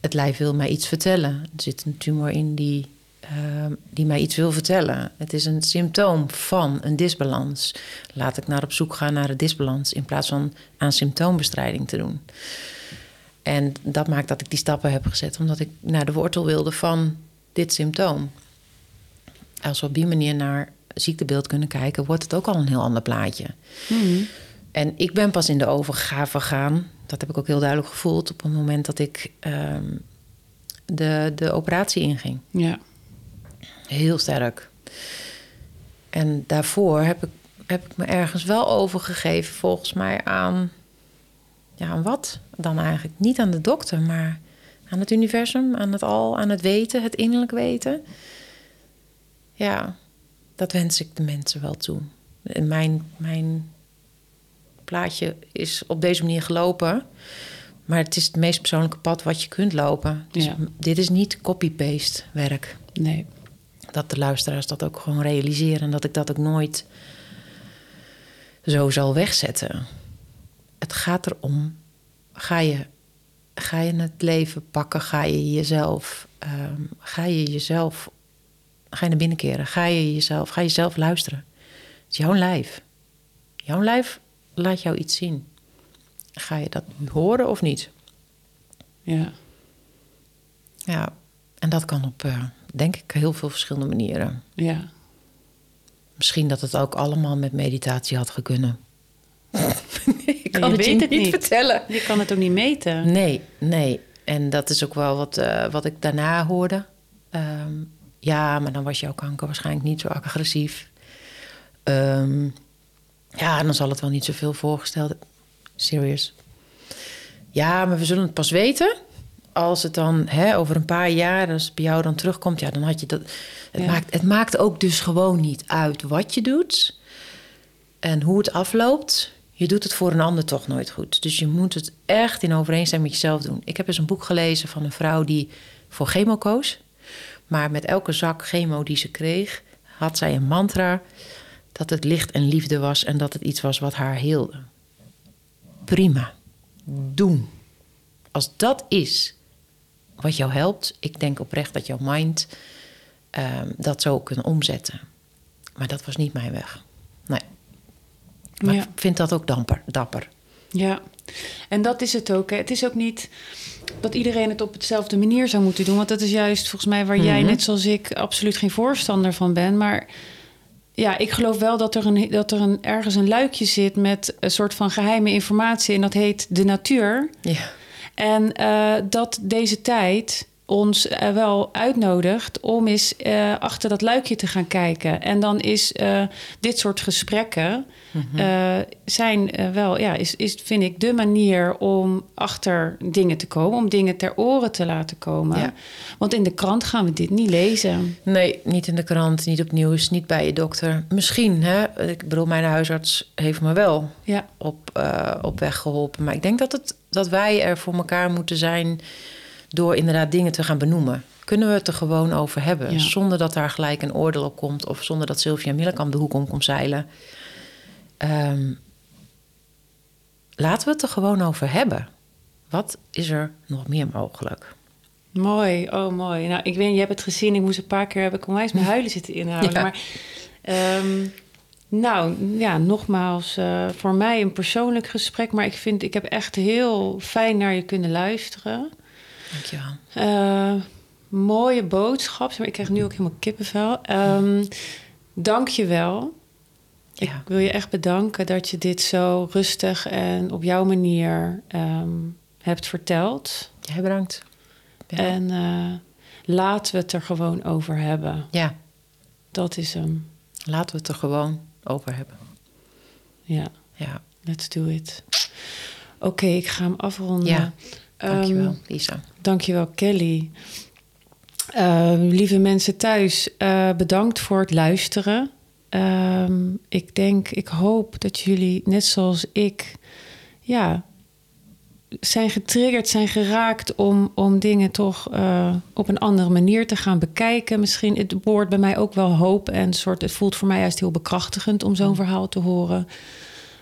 het lijf wil mij iets vertellen. Er zit een tumor in die, ehm, die mij iets wil vertellen. Het is een symptoom van een disbalans. Laat ik naar op zoek gaan naar de disbalans in plaats van aan symptoombestrijding te doen. En dat maakt dat ik die stappen heb gezet, omdat ik naar de wortel wilde van dit symptoom. Als we op die manier naar ziektebeeld kunnen kijken, wordt het ook al een heel ander plaatje. En ik ben pas in de overgave gegaan. Dat heb ik ook heel duidelijk gevoeld op het moment dat ik ehm, de, de operatie inging. Ja. Heel sterk. En daarvoor heb ik, heb ik me ergens wel overgegeven, volgens mij aan. Ja, aan wat? Dan eigenlijk niet aan de dokter, maar aan het universum, aan het al, aan het weten, het innerlijk weten. Ja, dat wens ik de mensen wel toe. En mijn, mijn plaatje is op deze manier gelopen. Maar het is het meest persoonlijke pad wat je kunt lopen. Dus Ja. dit is niet copy-paste werk Nee. Dat de luisteraars dat ook gewoon realiseren en dat ik dat ook nooit zo zal wegzetten. Het gaat erom, ga je, ga je het leven pakken, ga je jezelf, ehm, ga je jezelf, ga je naar binnen keren, ga je jezelf, ga je zelf luisteren. Het is jouw lijf. Jouw lijf laat jou iets zien. Ga je dat nu horen of niet? Ja. Ja, en dat kan op, eh, denk ik, heel veel verschillende manieren. Ja. Misschien dat het ook allemaal met meditatie had gekunnen. ik je weet het niet. vertellen. Je kan het ook niet meten. Nee, nee. En dat is ook wel wat, eh, wat ik daarna hoorde. Ehm, ja, maar dan was jouw kanker waarschijnlijk niet zo agressief. Ehm, ja, dan zal het wel niet zoveel voorgesteld. Serious. Ja, maar we zullen het pas weten als het dan hè, over een paar jaar, als het bij jou dan terugkomt, ja, dan had je dat. Het, Ja. maakt, het maakt ook dus gewoon niet uit wat je doet en hoe het afloopt. Je doet het voor een ander toch nooit goed. Dus je moet het echt in overeenstemming met jezelf doen. Ik heb eens een boek gelezen van een vrouw die voor chemo koos. Maar met elke zak chemo die ze kreeg, had zij een mantra dat het licht en liefde was en dat het iets was wat haar heelde. Prima. Doen. Als dat is wat jou helpt, ik denk oprecht dat jouw mind ehm, dat zou kunnen omzetten. Maar dat was niet mijn weg. Nee. Maar Ja. ik vind dat ook damper, dapper. Ja, en dat is het ook. Hè. Het is ook niet dat iedereen het op hetzelfde manier zou moeten doen. Want dat is juist volgens mij waar jij, Mhm. net zoals ik, absoluut geen voorstander van bent. Maar ja, ik geloof wel dat er, een, dat er een, ergens een luikje zit met een soort van geheime informatie. En dat heet de natuur. Ja. En eh, dat deze tijd ons wel uitnodigt om eens eh, achter dat luikje te gaan kijken. En dan is eh, dit soort gesprekken eh, zijn wel, ja, is, is vind ik de manier om achter dingen te komen, om dingen ter oren te laten komen. Ja. Want in de krant gaan we dit niet lezen. Nee, niet in de krant, niet op nieuws, niet bij je dokter. Misschien, hè? Ik bedoel, mijn huisarts heeft me wel Ja, op, op weg geholpen. Maar ik denk dat, het, dat wij er voor elkaar moeten zijn door inderdaad dingen te gaan benoemen. Kunnen we het er gewoon over hebben? Ja. Zonder dat daar gelijk een oordeel op komt. Of zonder dat Sylvia Millekamp de hoek om komt zeilen. Ehm, laten we het er gewoon over hebben. Wat is er nog meer mogelijk? mooi. Oh, mooi. Nou, ik weet, je hebt het gezien. Ik moest een paar keer, heb ik onwijs mijn huilen zitten inhouden. Ja. Maar, ehm, nou, ja, nogmaals, eh, voor mij een persoonlijk gesprek. Maar ik vind, ik heb echt heel fijn naar je kunnen luisteren. Dankjewel. Eh, mooie boodschap. Maar ik krijg nu ook helemaal kippenvel. Ehm dank je wel. Ik wil je echt bedanken dat je dit zo rustig en op jouw manier ehm, hebt verteld. Jij bedankt. Ja. En eh, laten we het er gewoon over hebben. ja, Dat is hem. laten we het er gewoon over hebben. Ja, Ja, let's do it. Oké, ik ga hem afronden. Ja, dankjewel, Ehm, Lisa. Dankjewel, Kelly. Eh, lieve mensen thuis, eh, bedankt voor het luisteren. Ehm, ik denk, ik hoop dat jullie, net zoals ik, ja, zijn getriggerd, zijn geraakt om, om dingen toch eh, op een andere manier te gaan bekijken. Misschien het woord bij mij ook wel hoop en soort. Het voelt voor mij juist heel bekrachtigend om zo'n verhaal te horen.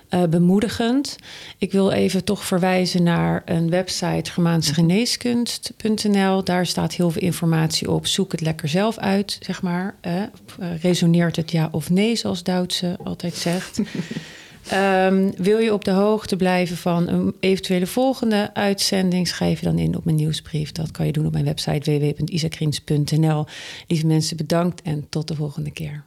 Eh, bemoedigend. Ik wil even toch verwijzen naar een website germaansgeneeskunst.nl. Daar staat heel veel informatie op. Zoek het lekker zelf uit, zeg maar. Eh, resoneert het ja of nee, zoals Duitse altijd zegt. Ehm, wil je op de hoogte blijven van een eventuele volgende uitzending? Schrijf je dan in op mijn nieuwsbrief. Dat kan je doen op mijn website www.isakrins.nl. Lieve mensen, bedankt en tot de volgende keer.